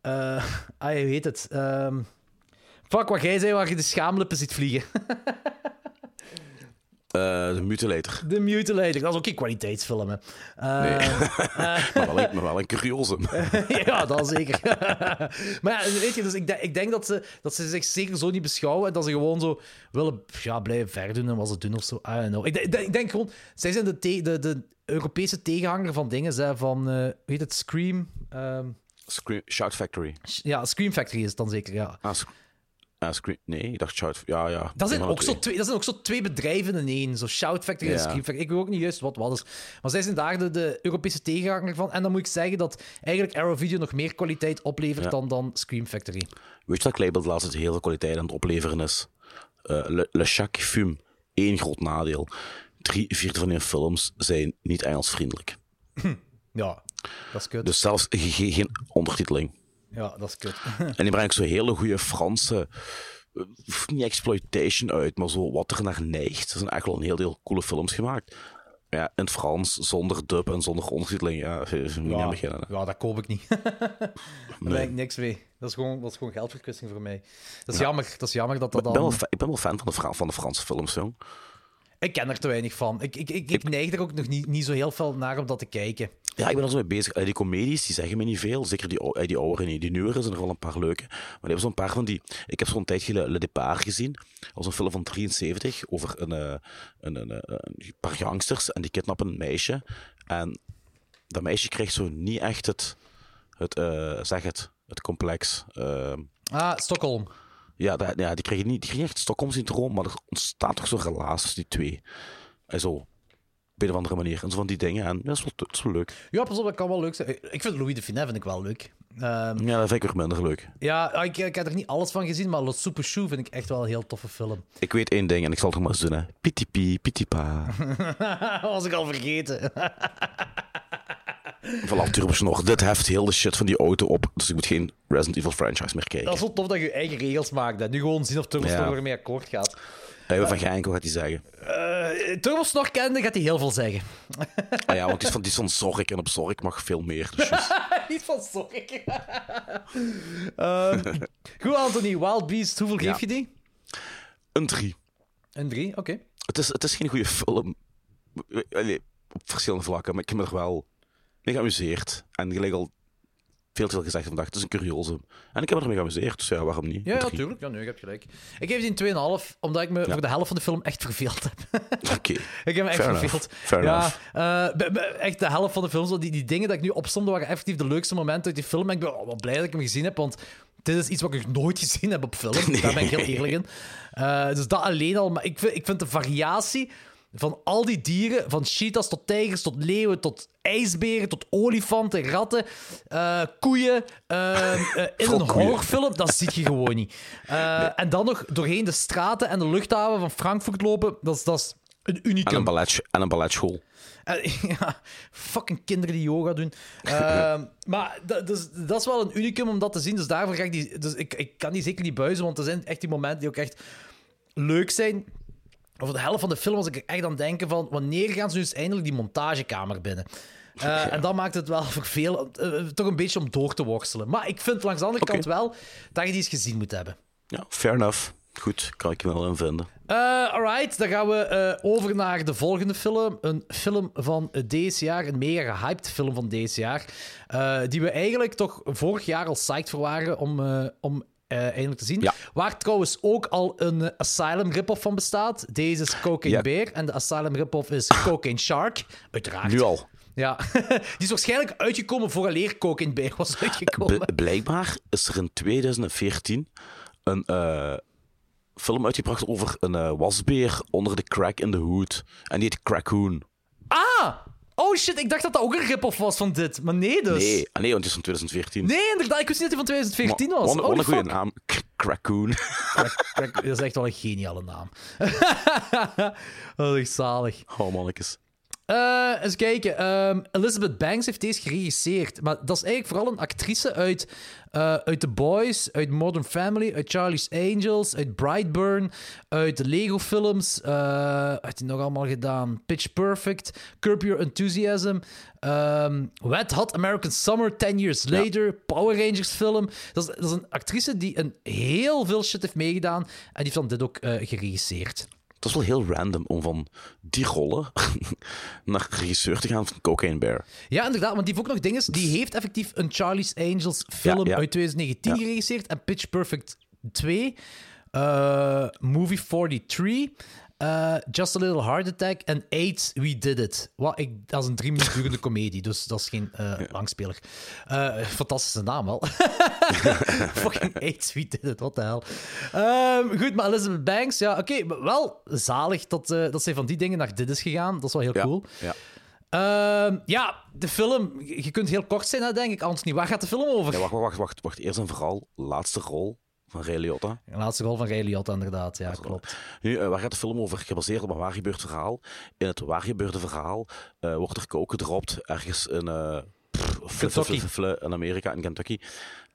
eh ah, je weet het. ehm, Fuck wat jij zei waar je de schaamlippen ziet vliegen. Eh, de Mutilator. De Mutilator, dat is ook geen kwaliteitsfilm, hè. Eh, maar, wel een, maar wel een curiosum. ja, dat zeker. maar ja, weet je, dus ik, denk- ik denk dat ze, dat ze zich zeker zo niet beschouwen en dat ze gewoon zo willen ja, blijven verdoen en wat ze doen of zo. I don't know. Ik, denk- ik, denk- ik denk gewoon, zij zijn de, de, de Europese tegenhanger van dingen, hè, van, eh hoe heet het, Scream? Ehm, Scream, Shout Factory. ja, Scream Factory is het dan zeker, ja. Ah, sc- ah, Scream... Nee, ik dacht Shout... Ja, ja. Dat zijn, ook zo twee. dat zijn ook zo twee bedrijven in één. Zo Shout Factory en. Scream Factory. Ik weet ook niet juist wat wat is. Maar zij zijn daar de, de Europese tegenhanger van. En dan moet ik zeggen dat eigenlijk Arrow Video nog meer kwaliteit oplevert Ja. dan, dan Scream Factory. Weet je dat Label de laatste veel kwaliteit aan het opleveren is? Eh, le, le Chaque Film. Eén groot nadeel. Drie vierde van hun films zijn niet Engelsvriendelijk. Ja, dat is kut. Dus zelfs ge- ge- geen ondertiteling. Ja, dat is kut. En die brengen ook zo hele goede Franse... eh, Niet exploitation uit, maar zo wat er naar neigt. Er zijn echt wel een heel deel coole films gemaakt. Ja, in het Frans, zonder dub en zonder ondertiteling. Ja, ja, beginnen. ja, dat koop ik niet. Daar ben ik niks mee. Dat is gewoon, dat is gewoon geldverkwisting voor mij. Dat is, jammer, dat is jammer dat dat Ik ben, wel, dan... ik ben wel fan van de, van de Franse films, jong. Ik ken er te weinig van. Ik, ik, ik, ik neig er ook nog niet, niet zo heel veel naar om dat te kijken. Ja, ik ben er zo mee bezig. Eh, Die comedies, die zeggen me niet veel. Zeker die, eh, die oudere niet. Die nieuwere zijn er wel een paar leuke. Maar die hebben zo'n paar van die... Ik heb zo'n tijd geleden Le Départ gezien. Dat was een film van 73 over een, eh, een, een, een, een paar gangsters. En die kidnappen een meisje. En dat meisje krijgt zo niet echt het... het zeg het. Het complex. Ah, Stockholm. Ja, dat, ja, die krijgen niet, die krijgen echt Stockholm-syndroom. Maar er ontstaat toch zo'n relatie tussen die twee. En zo... Op een of andere manier. En zo van die dingen. En ja, dat is wel, dat is wel leuk. Ja, pas op, dat kan wel leuk zijn. Ik vind Louis de Finet vind ik wel leuk. Ehm, Ja, dat vind ik weer minder leuk. ja, ik, ik heb er niet alles van gezien, maar Le Super Chou vind ik echt wel een heel toffe film. Ik weet één ding en ik zal het nog maar eens doen. Pitipi, pitipa. was ik al vergeten. Turbo nog. Dit heft heel de shit van die auto op. Dus ik moet geen Resident Evil franchise meer kijken. Dat is wel tof dat je je eigen regels maakt. hè. Nu gewoon zien of Turbosnor Ja. ermee akkoord gaat. Hij van Geinkel gaat hij zeggen. Uh, Turbosnor kende, gaat hij heel veel zeggen. Ah ja, want die is van, die is van Zork en op Zork mag veel meer. Dus niet van sorry. Ehm, goed, Anthony. Wild Beast, hoeveel geef je die? een drie. Een drie, oké. Het is, het is geen goede film. Allee, op verschillende vlakken, maar ik heb er wel mee geamuseerd. En gelijk al veel te veel gezegd vandaag, het is een curiosum. En ik heb me ermee geamuseerd, dus ja, waarom niet? Ja, Een ja. Ja, nee, je hebt gelijk. Ik geef die een 2,5, omdat ik me voor de helft van de film echt verveeld heb. Oké. Ik heb me echt Fair verveeld. Fair ja, enough. eh, echt de helft van de film, zo die, die dingen dat ik nu opstomde, waren effectief de leukste momenten uit die film. En ik ben oh, wel blij dat ik hem gezien heb, want dit is iets wat ik nog nooit gezien heb op film. Daar ben ik heel eerlijk in. Eh, dus dat alleen al. Maar ik vind, ik vind de variatie van al die dieren, van cheetahs tot tijgers, tot leeuwen, tot ijsberen, tot olifanten, ratten, eh, koeien, eh, in een horrorfilm, dat zie je gewoon niet. Eh, En dan nog doorheen de straten en de luchthaven van Frankfurt lopen, dat is, dat is een unicum. En een, ballet, en een balletschool. Ja, fucking kinderen die yoga doen. Ehm, maar dat, dus, dat is wel een unicum om dat te zien. Dus daarvoor ga ik die. Dus ik, ik kan die zeker niet buizen, want er zijn echt die momenten die ook echt leuk zijn. Over de helft van de film was ik echt aan het denken van wanneer gaan ze nu eens eindelijk die montagekamer binnen? Eh, En dat maakt het wel voor veel eh, toch een beetje om door te worstelen. Maar ik vind langs de andere kant wel dat je die eens gezien moet hebben. Ja, fair enough. Goed, kan ik je wel in vinden. Eh, alright, dan gaan we eh, over naar de volgende film. Een film van eh, deze jaar, een mega gehyped film van deze jaar. eh, die we eigenlijk toch vorig jaar al psyched voor waren om, eh, om eh, eindelijk te zien. Ja. Waar trouwens ook al een eh, Asylum rip-off van bestaat. Deze is Cocaine Ja. Bear en de Asylum rip-off is Cocaine Shark. Uiteraard. Nu al. Ja. Die is waarschijnlijk uitgekomen vooraleer Cocaine Bear was uitgekomen. B- blijkbaar is er in 2014 een eh, film uitgebracht over een eh, wasbeer onder de crack in the hood. En die heet Crackoon. Ah! Oh shit, ik dacht dat dat ook een rip-off was van dit. Maar nee dus. Nee, ah, nee, want die is van 2014. Nee, inderdaad. Ik wist niet dat hij van 2014 was. Wat een- Oh, goede naam. K- Crackoon. Crack- crack- dat is echt wel een geniale naam. dat is echt zalig. Oh, mannetjes. Eh, eens kijken. Ehm, Elizabeth Banks heeft deze geregisseerd. Maar dat is eigenlijk vooral een actrice uit, eh, uit The Boys, uit Modern Family, uit Charlie's Angels, uit Brightburn, uit de Lego-films. eh heeft hij nog allemaal gedaan? Pitch Perfect, Curb Your Enthusiasm, ehm Wet Hot American Summer, 10 Years Later, Power Rangers film. Dat is, dat is een actrice die een heel veel shit heeft meegedaan en die heeft dan dit ook geregisseerd. Het was wel heel random om van die rollen naar regisseur te gaan van Cocaine Bear. Ja, inderdaad, want die heeft ook nog dingen. Die heeft effectief een Charlie's Angels film Ja, ja. uit 2019 Ja. geregisseerd en Pitch Perfect 2, eh, Movie 43, eh, Just a Little Heart Attack en AIDS We Did It. Wat ik, dat is een drie minuten durende komedie, dus dat is geen eh langspeler. Eh, fantastische naam wel. Fucking AIDS We Did It, wat de hel. Ehm, goed, maar Elizabeth Banks, ja, oké, wel zalig dat, dat zij van die dingen naar dit is gegaan. Dat is wel heel Ja, cool. ja. Ehm, ja, de film. Je kunt heel kort zijn, hè, denk ik. Anthony, waar gaat de film over? Ja, wacht, wacht, wacht, wacht. Eerst en vooral, laatste rol van Ray Liotta. De laatste rol van Ray Liotta, inderdaad. Ja, klopt. Nu, eh, waar gaat de film over? Gebaseerd op een waar gebeurd verhaal. In het waar gebeurde verhaal eh, wordt er coke gedropt ergens in, eh pff, fl- Kentucky. in Amerika, in Kentucky.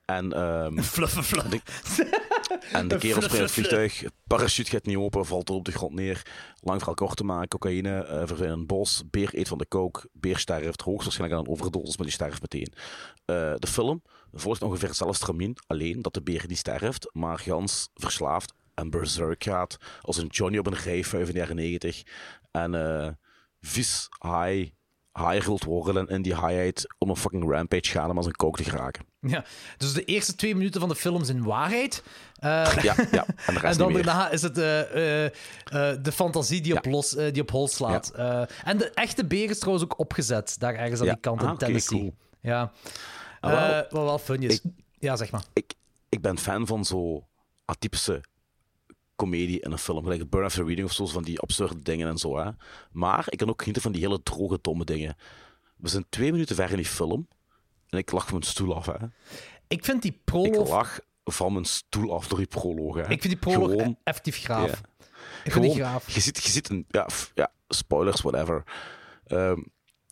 En, ehm, Fluff, fluff. en de kerel springt het vliegtuig, parachute gaat niet open, valt er op de grond neer. Lang verhaal kort te maken, cocaïne, verdwijnt in een bos, beer eet van de coke, beer sterft, hoogstwaarschijnlijk aan een overdosis, maar die sterft meteen. Eh, de film volgt ongeveer hetzelfde stramien, alleen dat de beer niet sterft, maar gans verslaafd en berserk gaat, als een Johnny op een rijfuif in de jaren 90. En eh vis, high, high wilt worden en in die highheid om een fucking rampage gaan om als een coke te geraken. Ja, dus de eerste twee minuten van de film zijn waarheid. Eh, Ja, ja. En de rest en dan daarna is het eh, de fantasie die, op los, die op hol slaat. En de echte beer is trouwens ook opgezet, daar ergens aan Ja. die kant Ah, in oké, Tennessee. cool. Ja. Ah, wel. Eh, wat wel fun is. Ik- Ja, zeg maar. ik, ik ben fan van zo atypische comedie in een film. Gelijk Burn After Reading of zo, van die absurde dingen en zo. Hè. Maar ik kan ook genieten van die hele droge, domme dingen. We zijn twee minuten ver in die film en ik lach van mijn stoel af. Hè. Ik vind die Ik proloog, lach van mijn stoel af door die proloog. Hè. ik vind die proloog Gewoon- effectief graaf. Ik vind die Gewoon, graaf. Je ziet, je ziet een... Ja, ja spoilers, whatever. Ehm,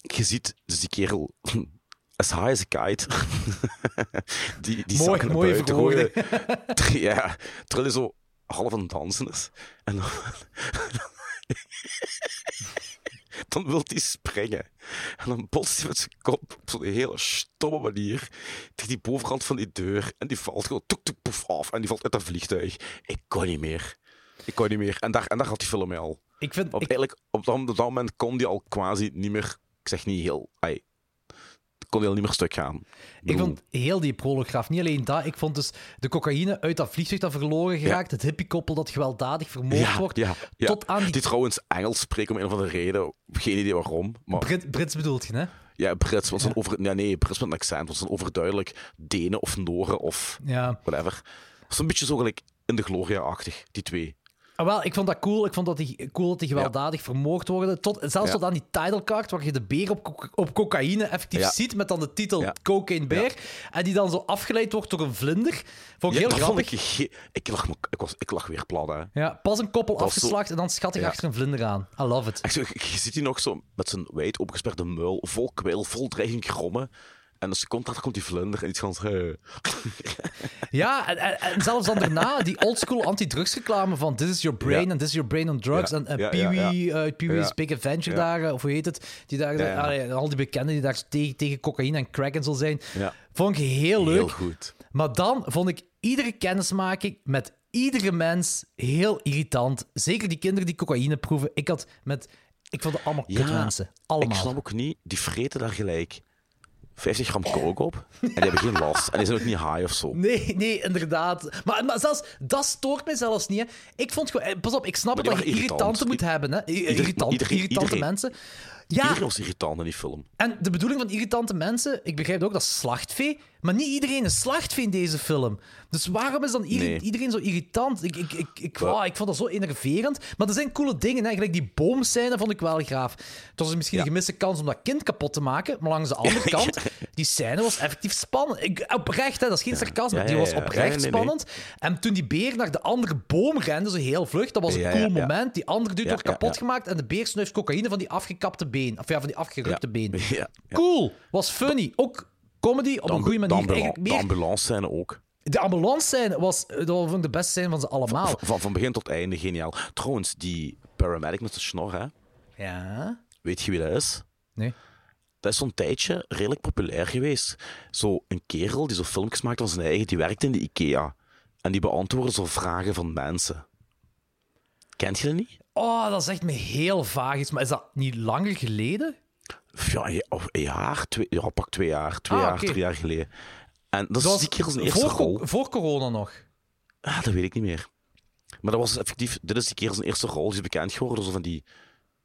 je ziet dus die kerel... As high as a kite. die die Mooi, zakken mooie buiten gooien. ja, terwijl hij zo half aan het dansen is. En dan... dan wil hij springen. En dan botst hij met zijn kop op zo'n hele stomme manier tegen die bovenkant van die deur. En die valt gewoon toek toek poef af. En die valt uit dat vliegtuig. Ik kon niet meer. Ik kon niet meer. En daar, en daar had die film mee al. Ik vind, Op, ik, eigenlijk, op, dat, op dat moment kon die al quasi niet meer... Ik zeg niet heel... ai, kon al niet meer stuk gaan. ik vond heel die proloog graaf. Niet alleen dat, ik vond dus de cocaïne uit dat vliegtuig dat verloren geraakt, het hippiekoppel dat gewelddadig vermoord ja, wordt, ja, ja. tot aan die... Die trouwens Engels spreken om een of andere reden. Geen idee waarom. Maar Brit, Brits bedoelt je, hè? ja, Brits. Want zijn over, ja, nee, Brits met een accent. Want ze zijn overduidelijk Denen of Noren of Ja. whatever. Dat is een beetje zo gelijk in de Gloria-achtig, die twee. Ah, wel, ik vond dat cool. Ik vond dat die, cool dat die gewelddadig vermoord worden. Tot, zelfs Ja. tot aan die titlecard, waar je de beer op, co- op cocaïne effectief Ja. ziet, met dan de titel Ja. Cocaine Bear. En die dan zo afgeleid wordt door een vlinder. Vond ik Ja, heel grappig. ik, ik, lag, ik, was, ik lag weer plat, hè. Ja, pas een koppel Dat zo- afgeslacht en dan schattig Ja. achter een vlinder aan. I love it. Echt je ziet hij nog zo met zijn wijd opengesperde muil, vol kweel, vol dreiging grommen. En een seconde later komt die vlinder en iets van... Hey. Ja, en, en, en zelfs dan daarna, die oldschool anti-drugsreclame van This is your brain Ja. and this is your brain on drugs. En, en Pee-wee, eh, Pee-wee's. Big Adventure dagen, of hoe heet het? Die allee, al die bekenden die daar tegen, tegen cocaïne en crack en zo zijn. Vond ik heel leuk. Heel goed. Maar dan vond ik iedere kennismaking met iedere mens heel irritant. Zeker die kinderen die cocaïne proeven. Ik had met... Ik vond het allemaal Ja, kutmensen. Ik Allemaal. snap ook niet, die vreten daar gelijk 50 gram coke op en die hebben geen last. En die zijn ook niet high of zo. Nee, nee, inderdaad. Maar, maar zelfs, dat stoort mij zelfs niet. Hè. Ik vond gewoon... eh, Pas op, ik snap dat je irritanten moet hebben. Hè. Ieder- Irritant, irritante iedereen. mensen. Ja, Iedereen was irritant in die film. en de bedoeling van irritante mensen, ik begrijp ook dat is slachtvee, maar niet iedereen is slachtvee in deze film. Dus waarom is dan Nee. iedereen zo irritant? Ik, ik, ik, ik, wauw, ik vond dat zo enerverend. Maar er zijn coole dingen, hè. gelijk die boomscène vond ik wel gaaf. Het was misschien Ja. een gemiste kans om dat kind kapot te maken, maar langs de andere kant, die scène was effectief spannend. Ik, oprecht, hè, dat is geen sarcasme, Ja, ja, die was ja, ja. oprecht Nee, nee, nee. spannend. En toen die beer naar de andere boom rende, zo heel vlug, dat was een Ja, cool ja, ja. moment. Die andere dude Ja, wordt ja, kapot ja. gemaakt en de beer snuift cocaïne van die afgekapte beer. Been. Of ja, van die afgerukte Ja. been. Ja. Cool. Was funny. Ook comedy op De, een goede de, manier. ambula- de meer... ambulance scène ook. De ambulance scène was dat vond ik de beste scène van ze allemaal. Van, van, van begin tot einde geniaal. Trouwens, die paramedic met de snor, hè? Ja. weet je wie dat is? Nee. Dat is zo'n tijdje redelijk populair geweest. Zo een kerel die zo filmpjes maakt van zijn eigen, die werkt in de IKEA. En die beantwoordde zo vragen van mensen. Kent je dat niet? Oh, dat is echt me heel vaag iets. Maar is dat niet langer geleden? Ja, of een jaar, twee, ja, pak twee jaar, twee Ah, jaar, oké. drie jaar geleden. En dat is die kerel zijn eerste voor, rol. voor corona nog. Ah, dat weet ik niet meer. Maar dat was effectief, dit is die kerel zijn eerste rol. Die is bekend geworden zo van die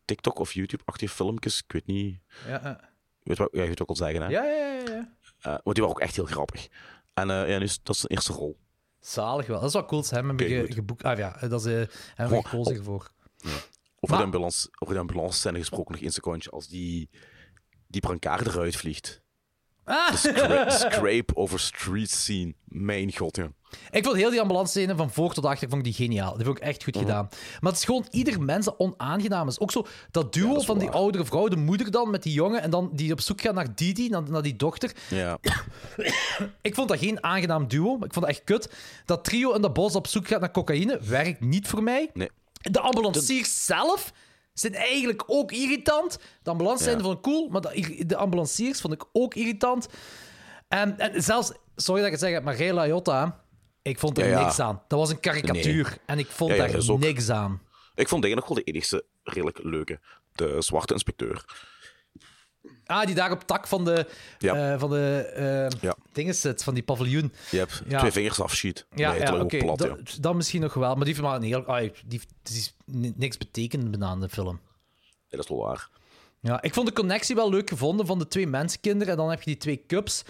TikTok of YouTube-achtige filmpjes. Ik weet niet, Ja, ja. je weet wat, ja, je wat ik wil zeggen, hè? ja, ja, ja, ja. Eh, maar die waren ook echt heel grappig. En eh, ja, dus, dat is zijn eerste rol. Zalig wel. Dat is wel cool. Oké, ge- goed. geboekt. Ah ja, dat is eh hebben we gekozen voor. Over, Maar- de ambulance, over de ambulance scène gesproken, nog één secondje. Als die, die brancard eruit vliegt. Ah! Scra- scrape over street scene. Mijn god, ja. Ik vond heel die ambulance scène van voor tot achter vond ik die geniaal. Die vond ik echt goed Mhm. gedaan. Maar het is gewoon ieder mens dat onaangenaam is. Ook zo dat duo dat van die oudere vrouw, de moeder dan met die jongen en dan die op zoek gaat naar Didi, naar, naar die dochter. ja. Ik vond dat geen aangenaam duo. Ik vond dat echt kut. Dat trio in dat bos op zoek gaat naar cocaïne werkt niet voor mij. Nee. De ambulanciers zelf zijn eigenlijk ook irritant. De ambulance zijn Ja. vond ik cool, maar de, de ambulanciers vond ik ook irritant. En, en zelfs, sorry dat ik het zeg, maar Ray Liotta, ik vond er Ja, ja. niks aan. Dat was een karikatuur. En ik vond daar ook- niks aan. Ik vond eigenlijk nog wel de enigste redelijk leuke. De zwarte inspecteur. Ah, die daar op tak van de, Ja. eh, van de eh, Ja. dingen zit, van die paviljoen. Je hebt Ja. twee vingers afschiet. Ja, Nee, ja plat, dat, dat misschien nog wel. Maar die heeft maar een heel... ah, die, die is ni- niks betekend aan de film. Dat is wel waar. Ja, ik vond de connectie wel leuk gevonden van de twee mensenkinderen. En dan heb je die twee cups.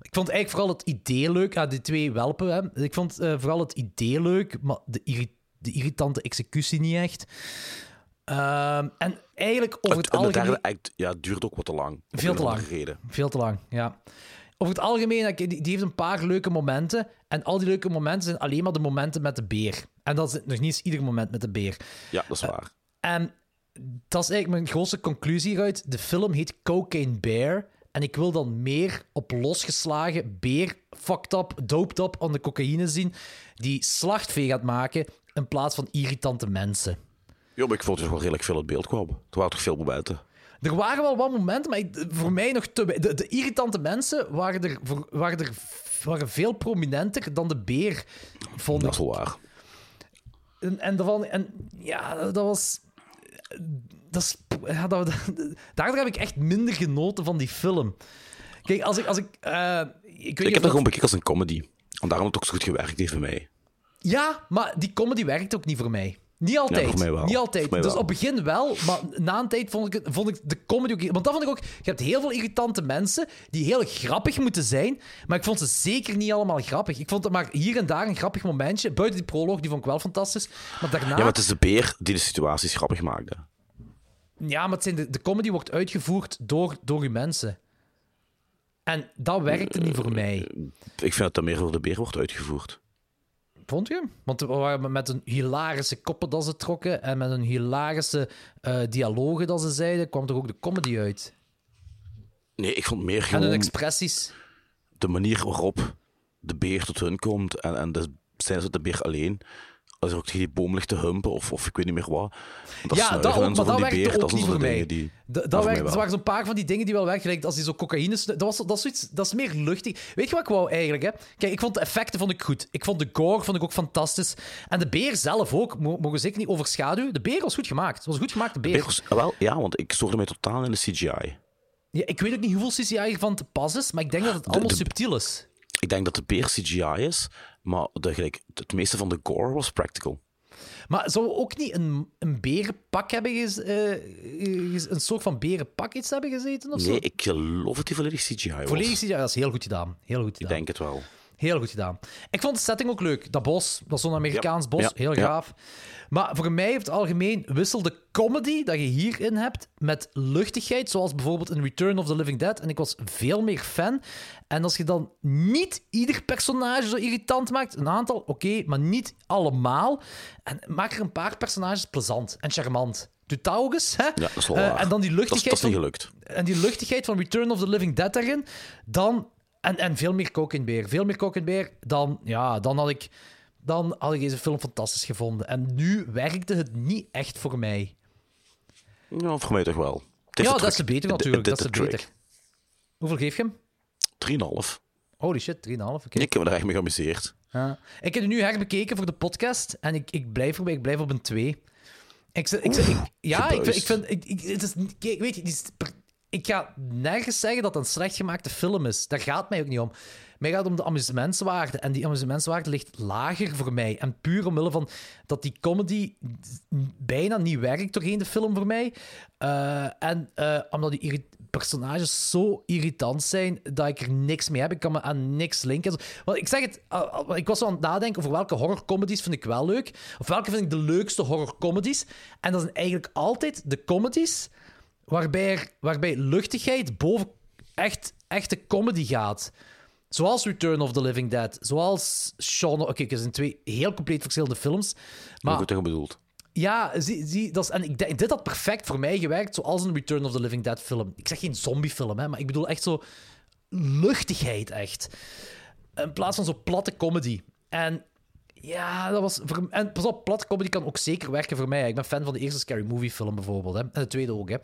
Ik vond eigenlijk vooral het idee leuk. Ah, die twee welpen. Hè. Ik vond eh, vooral het idee leuk, maar de, irri- de irritante executie niet echt. Ehm, en eigenlijk over het algemeen... act ja, duurt ook wat te lang. Veel te lang. Reden. Veel te lang, ja. Over het algemeen, die, die heeft een paar leuke momenten. En al die leuke momenten zijn alleen maar de momenten met de beer. En dat is nog niet eens ieder moment met de beer. Ja, dat is waar. En dat is eigenlijk mijn grootste conclusie hieruit. De film heet Cocaine Bear. En ik wil dan meer op losgeslagen beer, fucked up, doped up aan de cocaïne zien, die slachtvee gaat maken in plaats van irritante mensen. Ja, maar ik vond het wel redelijk veel uit beeld kwam. Er waren toch veel momenten. Er waren wel wat momenten, maar ik- voor mij nog te... De, de irritante mensen waren er, waren er waren veel prominenter dan de beer, vond Dat ik. is waar. En, en, daarvan, en ja, dat was. Dat is, ja, dat, daardoor heb ik echt minder genoten van die film. Kijk, als ik. Als ik, eh, ik, weet Ik heb dat gewoon bekeken als een comedy. En daarom het ook zo goed gewerkt heeft voor mij. Ja, maar die comedy werkt ook niet voor mij. Niet altijd. Niet altijd. Dus wel. op het begin wel, maar na een tijd vond ik, het- vond ik de comedy ook... Want dat vond ik ook... Je hebt heel veel irritante mensen die heel grappig moeten zijn, maar ik vond ze zeker niet allemaal grappig. Ik vond er maar hier en daar een grappig momentje. Buiten die proloog, die vond ik wel fantastisch. Maar daarna... Ja, maar het is de beer die de situaties grappig maakte. Ja, maar het zijn de, de comedy wordt uitgevoerd door, door uw mensen. En dat werkte niet voor mij. Ik vind dat dat meer door de beer wordt uitgevoerd. Vond je? Want we waren met een hilarische koppen dat ze trokken en met een hilarische eh, dialogen dat ze zeiden, kwam toch ook de comedy uit. Nee, ik vond meer En gewoon hun expressies. de manier waarop de beer tot hun komt. En, en de, zijn ze de beer alleen. Als er ook tegen die boom ligt te humpen of, of ik weet niet meer wat. Dat ja, dat ook, maar van dat werkte beer, ook dat niet voor mij. die... Da- dat werkt, er waren zo'n paar van die dingen die wel werken. Als die zo cocaïne... Dat, was, dat, is zoiets, dat is meer luchtig. Weet je wat ik wou eigenlijk? Hè? Kijk, ik vond de effecten vond ik goed. Ik vond de gore vond ik ook fantastisch. En de beer zelf ook. Mo- Mogen zeker niet overschaduwen. De beer was goed gemaakt. Het was een goed gemaakte beer. Beer was- ah, wel, ja, want ik stoorde mij totaal in de CGI. Ja, ik weet ook niet hoeveel CGI ervan te pas is, maar ik denk dat het allemaal de- subtiel is. Ik denk dat de beer CGI is, maar de, gelijk, het meeste van de gore was practical. Maar zou we ook niet een, een berenpak hebben gez, gez- een soort van berenpak iets hebben gezeten of zo? Nee, ik geloof dat die volledig CGI was. Volledig CGI, dat is heel goed gedaan. Heel goed Ik gedaan. denk het wel. Heel goed gedaan. Ik vond de setting ook leuk. Dat bos, dat zo'n Amerikaans Ja, bos, ja, heel ja. gaaf. Maar voor mij, over het algemeen, wisselt de comedy dat je hierin hebt met luchtigheid, zoals bijvoorbeeld in Return of the Living Dead. En ik was veel meer fan. En als je dan niet ieder personage zo irritant maakt, een aantal, oké, maar niet allemaal. En maak er een paar personages plezant en charmant. Doe dat ook eens, hè? Ja, dat is wel Eh, en dan die Dat is, luchtigheid dat is niet van- gelukt. en die luchtigheid van Return of the Living Dead daarin, dan... En, en veel meer Coke Beer. Veel meer Coke Beer, dan, ja, dan, had ik, dan had ik deze film fantastisch gevonden. En nu werkte het niet echt voor mij. Ja, voor mij toch wel. Ja, de dat is te beter natuurlijk. Dat is de beter. Hoeveel geef je hem? 3,5. Holy shit, 3,5. Oké. Ik heb me er echt mee geamuseerd. Ja. Ik heb het nu herbekeken voor de podcast en ik, ik blijf erbij. Ik blijf op een 2. Ik, zeg- ik, ik, ja, ik, vind- ik vind... Ik, het is, weet je, die is ik ga nergens zeggen dat het een slecht gemaakte film is. Daar gaat mij ook niet om. Mij gaat om de amusementswaarde. En die amusementswaarde ligt lager voor mij. En puur omwille van dat die comedy bijna niet werkt doorheen de film voor mij. Eh, en eh, omdat die personages zo irritant zijn dat ik er niks mee heb. Ik kan me aan niks linken. Want ik zeg het, uh, ik was zo aan het nadenken over welke horrorcomedies vind ik wel leuk. Of welke vind ik de leukste horrorcomedies. En dat zijn eigenlijk altijd de comedies waarbij, waarbij luchtigheid boven echt, echte comedy gaat. Zoals Return of the Living Dead. Zoals Shaun... Oké, het zijn twee heel compleet verschillende films. Maar goed tegen bedoeld. ja, zie, zie, dat is, en ik dit had perfect voor mij gewerkt, zoals een Return of the Living Dead film. Ik zeg geen zombiefilm, hè, maar ik bedoel echt zo luchtigheid, echt. In plaats van zo platte comedy. En ja, dat was... Voor, en pas op, platte comedy kan ook zeker werken voor mij. Ik ben fan van de eerste Scary Movie film bijvoorbeeld, hè, en de tweede ook, hè.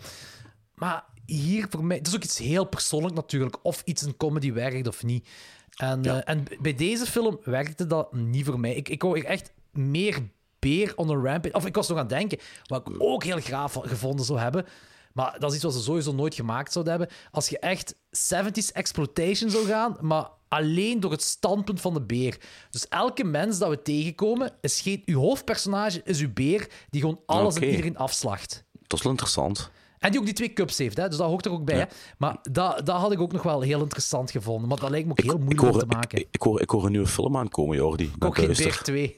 Maar hier voor mij... Het is ook iets heel persoonlijk natuurlijk, of iets een comedy werkt of niet. En, eh, en bij deze film werkte dat niet voor mij. Ik, ik wou echt meer beer on a rampage. Of ik was nog aan het denken, wat ik ook heel graag gevonden zou hebben. Maar dat is iets wat ze sowieso nooit gemaakt zouden hebben. Als je echt 70s exploitation zou gaan, maar alleen door het standpunt van de beer. Dus elke mens dat we tegenkomen, is geen, uw hoofdpersonage is uw beer die gewoon alles en iedereen afslacht. Dat is wel interessant. En die ook die twee cups heeft, hè? dus dat hoort er ook bij. Hè? Maar dat, dat had ik ook nog wel heel interessant gevonden. Maar dat lijkt me ook heel Ik moeilijk om hoor, te maken. ik, ik, hoor, ik hoor een nieuwe film aankomen, Jordi. In Beer duister. 2.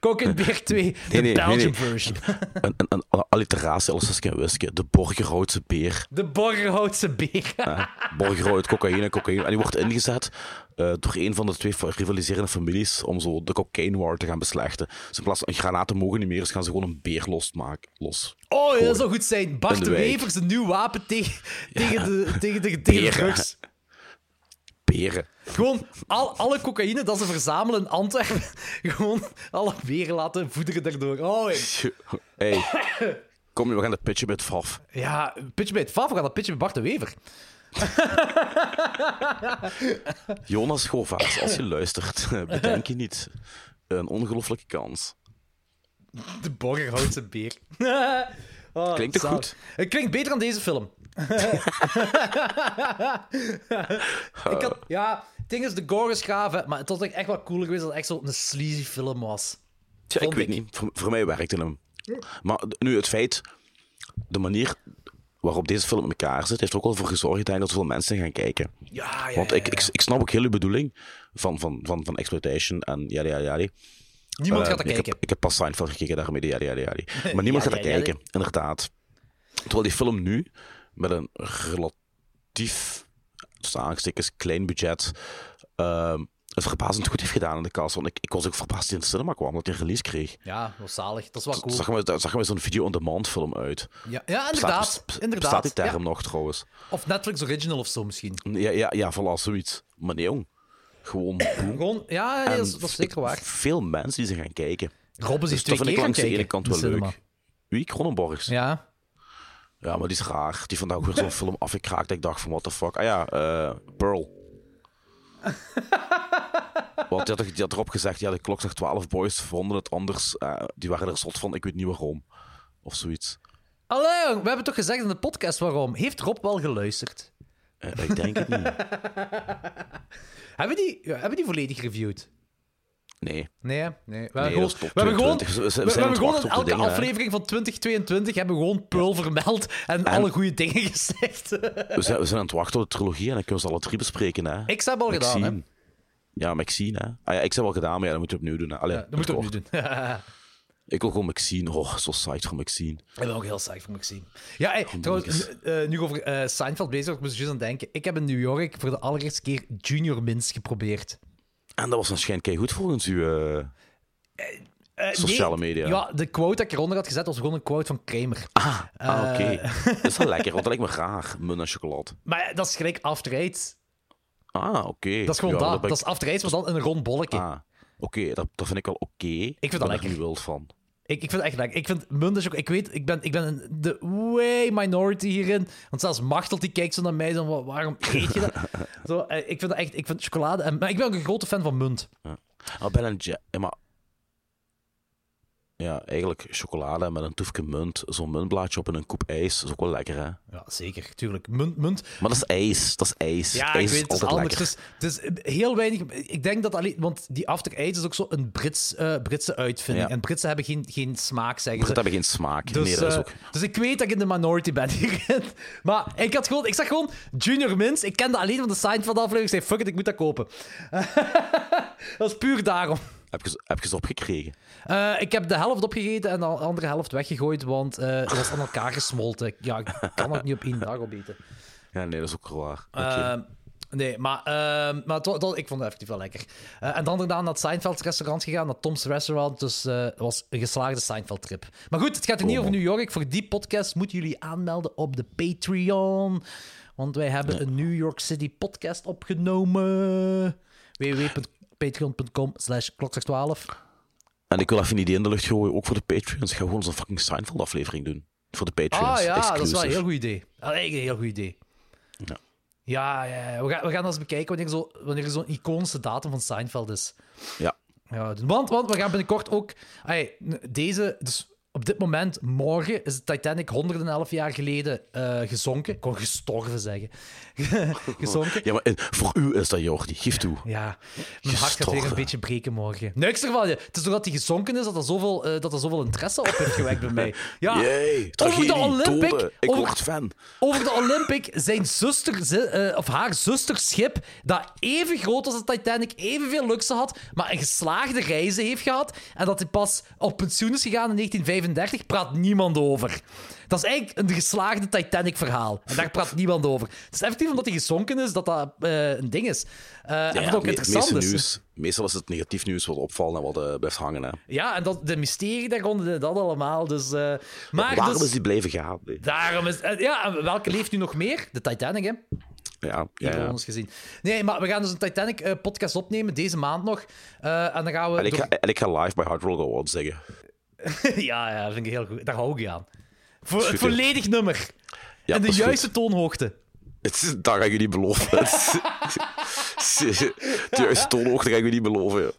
Coke in Beer 2, de nee, Belgian nee. version. Een, een, een alliteratie, alles als ik kan whisky. De Borgerhoutse beer. De Borgerhoutse Beer. hè. Borgerhout, cocaïne, cocaïne. En die wordt ingezet eh, door een van de twee rivaliserende families om zo de cocaine war te gaan beslechten. Dus in plaats van een granaat te mogen niet meer, is gaan ze gewoon een beer losmaken. Los. Oh, ja, dat zou goed zijn. Bart de de wijk. Wever, zijn nieuw wapen tegen, tegen, de, tegen, de, tegen de Beren. drugs. Beren. Gewoon al, alle cocaïne dat ze verzamelen in Antwerpen, gewoon alle beren laten voederen daardoor. Oh, Hey. Kom we gaan de pitchen met Faf. ja, pitje bij het Faf, we gaan dat pitje bij Bart de Wever. Jonas Govaerts, als je luistert, bedenk je niet. Een ongelofelijke kans. De Borgerhoutse Beer. Oh, Klinkt het goed? Het klinkt beter dan deze film. ik had, ja, het ding is, de gore is gaaf, hè, maar het was echt wel cooler geweest als het echt zo'n sleazy film was. Tja, ik weet niet. Voor, voor mij werkte hem. Maar nu, het feit, de manier waarop deze film in elkaar zit, heeft er ook wel voor gezorgd denk dat zoveel mensen gaan kijken. Ja, ja, Want ja, ik, ik, ik snap ook heel uw bedoeling van, van, van, van exploitation en ja, ja, ja. Niemand Eh, gaat er ik kijken. Heb, ik heb pas Seinfeld gekeken daarmee, ja, ja, ja. Maar niemand gaat er kijken, inderdaad. Terwijl die film nu, met een relatief, tussen aangestekens, klein budget, ehm, het verbazend goed heeft gedaan in de cast. Want ik, ik was ook verbaasd in de cinema kwam, dat hij een release kreeg. Ja, was zalig. Dat is wel cool. Zag maar, zag zo'n video-on-demand film uit. Ja, ja inderdaad. Bestaat, bes- inderdaad. bestaat die term Ja. nog trouwens? Of Netflix Original of zo misschien. Ja, ja, ja voilà, zoiets. Maar nee, jong. Gewoon. Gewoon, ja, dat, is, En dat is zeker waar. Veel mensen die ze gaan kijken. Rob is Dus twee keer langs de ene kant wel cinema. leuk. Wie? Cronenborgs. Ja. Ja. maar die is raar. Die vandaag ook weer zo'n film afgekraakt. dat Ik dacht van, what the fuck. Ah ja, eh Pearl. Want die had, die had erop gezegd, ja, de klok zegt 12 boys vonden het anders. eh, die waren er zot van, ik weet niet waarom. Of zoiets. Allee, jong, we hebben toch gezegd in de podcast waarom. Heeft Rob wel geluisterd? Eh, ik denk het niet. Hebben die, ja, hebben die volledig gereviewd? Nee. Nee, nee. We hebben Nee, gewoon, we hebben gewoon, 22. We- we we, zijn we aan hebben het gewoon in elke dingen, hè. aflevering van 2022 hebben we gewoon Pearl vermeld en, alle goede dingen gezegd. We zijn, we zijn aan het wachten op de trilogie en dan kunnen we ze alle drie bespreken. Hè. ik heb al gedaan, hè. Maxine. Ja, Maxine. Hè. Ah, ja, ik heb al gedaan, maar ja, dat moet je opnieuw doen. Hè. Allee, Ja, dat moeten we ook kort. nu doen. Ik wil gewoon Maxine. Oh, zo psyched voor Maxine. Ik ben ook heel saai van Maxime. Ja, hey, trouwens, eh, nu over eh, Seinfeld bezig, ik moest juist aan denken. Ik heb in New York voor de allereerste keer Junior Mints geprobeerd. En dat was waarschijnlijk goed volgens u. eh, Sociale nee, media. Ja, de quote dat ik eronder had gezet was gewoon een quote van Kramer. Ah, ah oké. Dat is wel lekker, want dat lijkt me raar. Mun en chocolade. Maar dat is gelijk After Eight. Ah, oké. Dat is gewoon Ja, dat. Dat ik- is After maar dan in een rond bolletje. Ah, oké. Dat, dat vind ik wel oké. Ik vind dat ben lekker. er niet wild van. Ik, ik vind het echt lekker. Ik vind Mundes ook... Ik weet, ik ben, ik ben een, de way minority hierin. Want zelfs Machtelt die kijkt zo naar mij. Zo, "Wa- waarom eet je dat? zo, eh, ik vind dat echt... Ik vind chocolade... En, maar ik ben ook een grote fan van munt. Ah, Ben. Ja, maar... Ja, eigenlijk chocolade met een toefje munt. Zo'n muntblaadje op en een koep ijs. is ook wel lekker, hè? Ja, zeker. Tuurlijk. Munt, munt. Maar dat is ijs. Dat is ijs. Ja, ijs ik weet, het is altijd anders. lekker. Het is, het is heel weinig... Ik denk dat alleen... Want die After Eight is ook zo een Brits, eh, Britse uitvinding. Ja. En Britsen hebben geen, geen smaak, zeggen dat hebben geen smaak. Dus, nee, dat is eh, ook... dus ik weet dat ik in de minority ben hierin. Maar ik, had gewoon, ik zag gewoon Junior Mints. Ik kende alleen van de Seinfeld aflevering. Ik zei, fuck it, ik moet dat kopen. dat is puur daarom. Heb je, ze- heb je ze opgekregen? Eh, ik heb de helft opgegeten en de andere helft weggegooid, want eh, het was aan elkaar gesmolten. Ja, ik kan het niet op één dag opeten. Ja, nee, dat is ook waar. Ehm, nee, maar, maar ik vond het effectief wel lekker. Eh, en dan daarna naar het Seinfeld restaurant gegaan, naar Tom's Restaurant. Dus eh, het was een geslaagde Seinfeld-trip. Maar goed, het gaat er niet Oh, over. New York. Voor die podcast moeten jullie aanmelden op de Patreon. Want wij hebben een New York City podcast opgenomen. www.patreon.com slash klokslag12. En ik wil even een idee in de lucht gooien, ook voor de Patreons. Ik ga gewoon zo'n fucking Seinfeld-aflevering doen. Voor de Patreons. Ah ja, dat is wel een heel goed idee. Eigenlijk een heel goed idee. Ja. Ja, ja. We, gaan, we gaan eens bekijken wanneer, zo, wanneer er zo'n iconische datum van Seinfeld is. Ja. Ja, want, want we gaan binnenkort ook... Ai, deze... Dus op dit moment, morgen, is de Titanic 111 jaar geleden eh, gezonken. Ik kon gestorven zeggen. gezonken. Ja, maar eh, voor u is dat Jordi. Geef toe. Ja, mijn hart gaat weer een beetje breken morgen. Niks ervan. Het is doordat hij gezonken is dat er zoveel, eh, dat er zoveel interesse op heeft gewekt bij mij. Ja, Jee, over de Olympic... doden. Ik over- word fan. over de Olympic, zijn zuster, of haar zusterschip, dat even groot als de Titanic, evenveel luxe had, maar een geslaagde reizen heeft gehad, en dat hij pas op pensioen is gegaan in 1935, praat niemand over. Dat is eigenlijk een geslaagde Titanic-verhaal. En daar praat niemand over. Het is effectief omdat hij gezonken is dat dat eh, een ding is. Eh, en Ja, wat ook me- interessant is. nieuws, meestal is het negatief nieuws wat opvalt en wat eh, blijft hangen. Hè. Ja, en dat, de mysterie daar rond en dat allemaal. Dus, maar Waarom dus- is die blijven gaan? Nee. Daarom is... ja, en welke leeft nu nog meer? De Titanic, hè? Ja, ja, ja. Ironisch gezien. Nee, maar we gaan dus een Titanic-podcast opnemen deze maand nog. En dan gaan we. En ik, door- ga, en ik ga live bij Hard Roll Awards zeggen. ja, ja, vind ik heel goed. Daar hou ik aan. Voor, het volledig nummer. Ja, en de dat is juiste toonhoogte. Het dat ga ik je niet beloven. De juiste toonhoogte ga ik je niet beloven.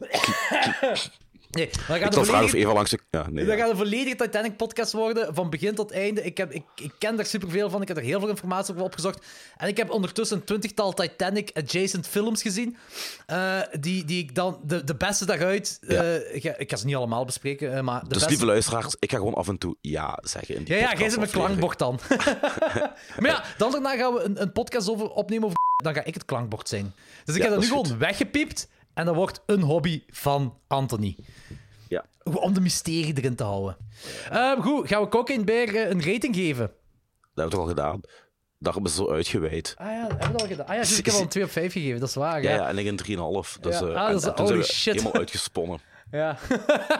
Nee, Ik gaat de volledige, Eva langs de... Ja, nee. dat ja. gaat een volledige Titanic-podcast worden, van begin tot einde. Ik, heb, ik, ik ken daar superveel van, ik heb er heel veel informatie over opgezocht. En ik heb ondertussen een twintigtal Titanic-adjacent films gezien, eh, die, die ik dan, de, de beste daaruit, eh, ik, ga, ik ga ze niet allemaal bespreken, eh, maar de Dus beste... lieve luisteraars, ik ga gewoon af en toe ja zeggen in die Ja, ja, jij zit podcastaflevering. klankbord dan. maar ja, dan daarna gaan we een, een podcast over opnemen over dan ga ik het klankbord zijn. Dus ik heb dat nu dat gewoon weggepiept en dat wordt een hobby van Anthony. Ja. Om de mysterie erin te houden. Ehm, goed, gaan we Cocaine Bear een rating geven? Dat hebben we toch al gedaan? Dat hebben ze zo uitgeweid. Ah ja, dat hebben we al gedaan. Ah ja, ik heb al een 2 op 5 gegeven, dat is waar. Ja, Ja, en ik een 3,5. Dus, Ja. eh, Ah, en- dat is- holy we shit. helemaal uitgesponnen. ja.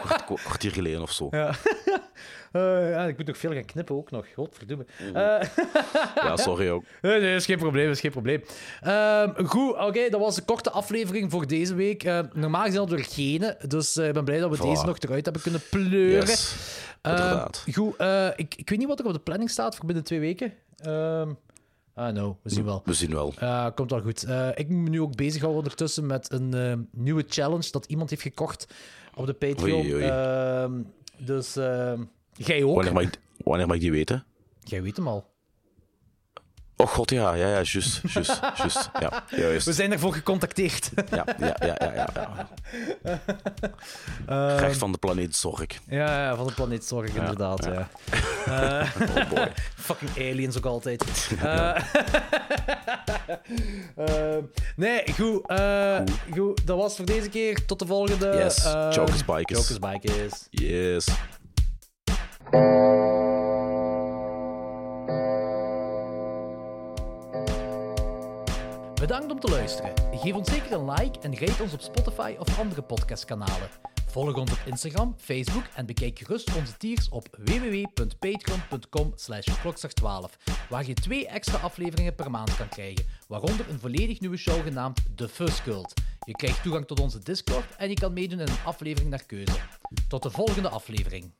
Kwart- kwart- kwartier geleden of zo. ja. Eh, ja, ik moet nog veel gaan knippen ook nog. Godverdomme. Eh, Ja, sorry ook. Nee, nee, is geen probleem, is geen probleem. Ehm, goed, oké, dat was een korte aflevering voor deze week. Eh, normaal gezien hadden we er geen, dus ik ben blij dat we Voilà. deze nog eruit hebben kunnen pleuren. Yes. Ehm, Inderdaad. goed, ik, ik weet niet wat er op de planning staat voor binnen twee weken. Ah, no, we zien wel. We zien wel. Eh, komt wel goed. Eh, ik moet me nu ook bezighouden ondertussen met een eh, nieuwe challenge dat iemand heeft gekocht op de Patreon. Oei, oei. Ehm, dus ehm, jij ook. Wanneer mag, ik, wanneer mag ik die weten? Jij weet hem al. Oh god, ja, ja, ja, juist, juist, juist. Ja, juist. We zijn daarvoor gecontacteerd. Ja, ja, ja, ja, ja. ja. Recht van de planeet Zorg. ja, ja, van de planeet Zorg, inderdaad. Ja. Eh, Oh boy. fucking aliens ook altijd. Eh, nee, goed, eh, goed. Dat was voor deze keer. Tot de volgende. Yes, Jokers Bikers. Jokers Bikers. Yes. Bedankt om te luisteren. Geef ons zeker een like en rate ons op Spotify of andere podcastkanalen. Volg ons op Instagram, Facebook en bekijk gerust onze tiers op www.patreon.com slash klokslag12, waar je twee extra afleveringen per maand kan krijgen, waaronder een volledig nieuwe show genaamd The Fuzz Cult. Je krijgt toegang tot onze Discord en je kan meedoen in een aflevering naar keuze. Tot de volgende aflevering.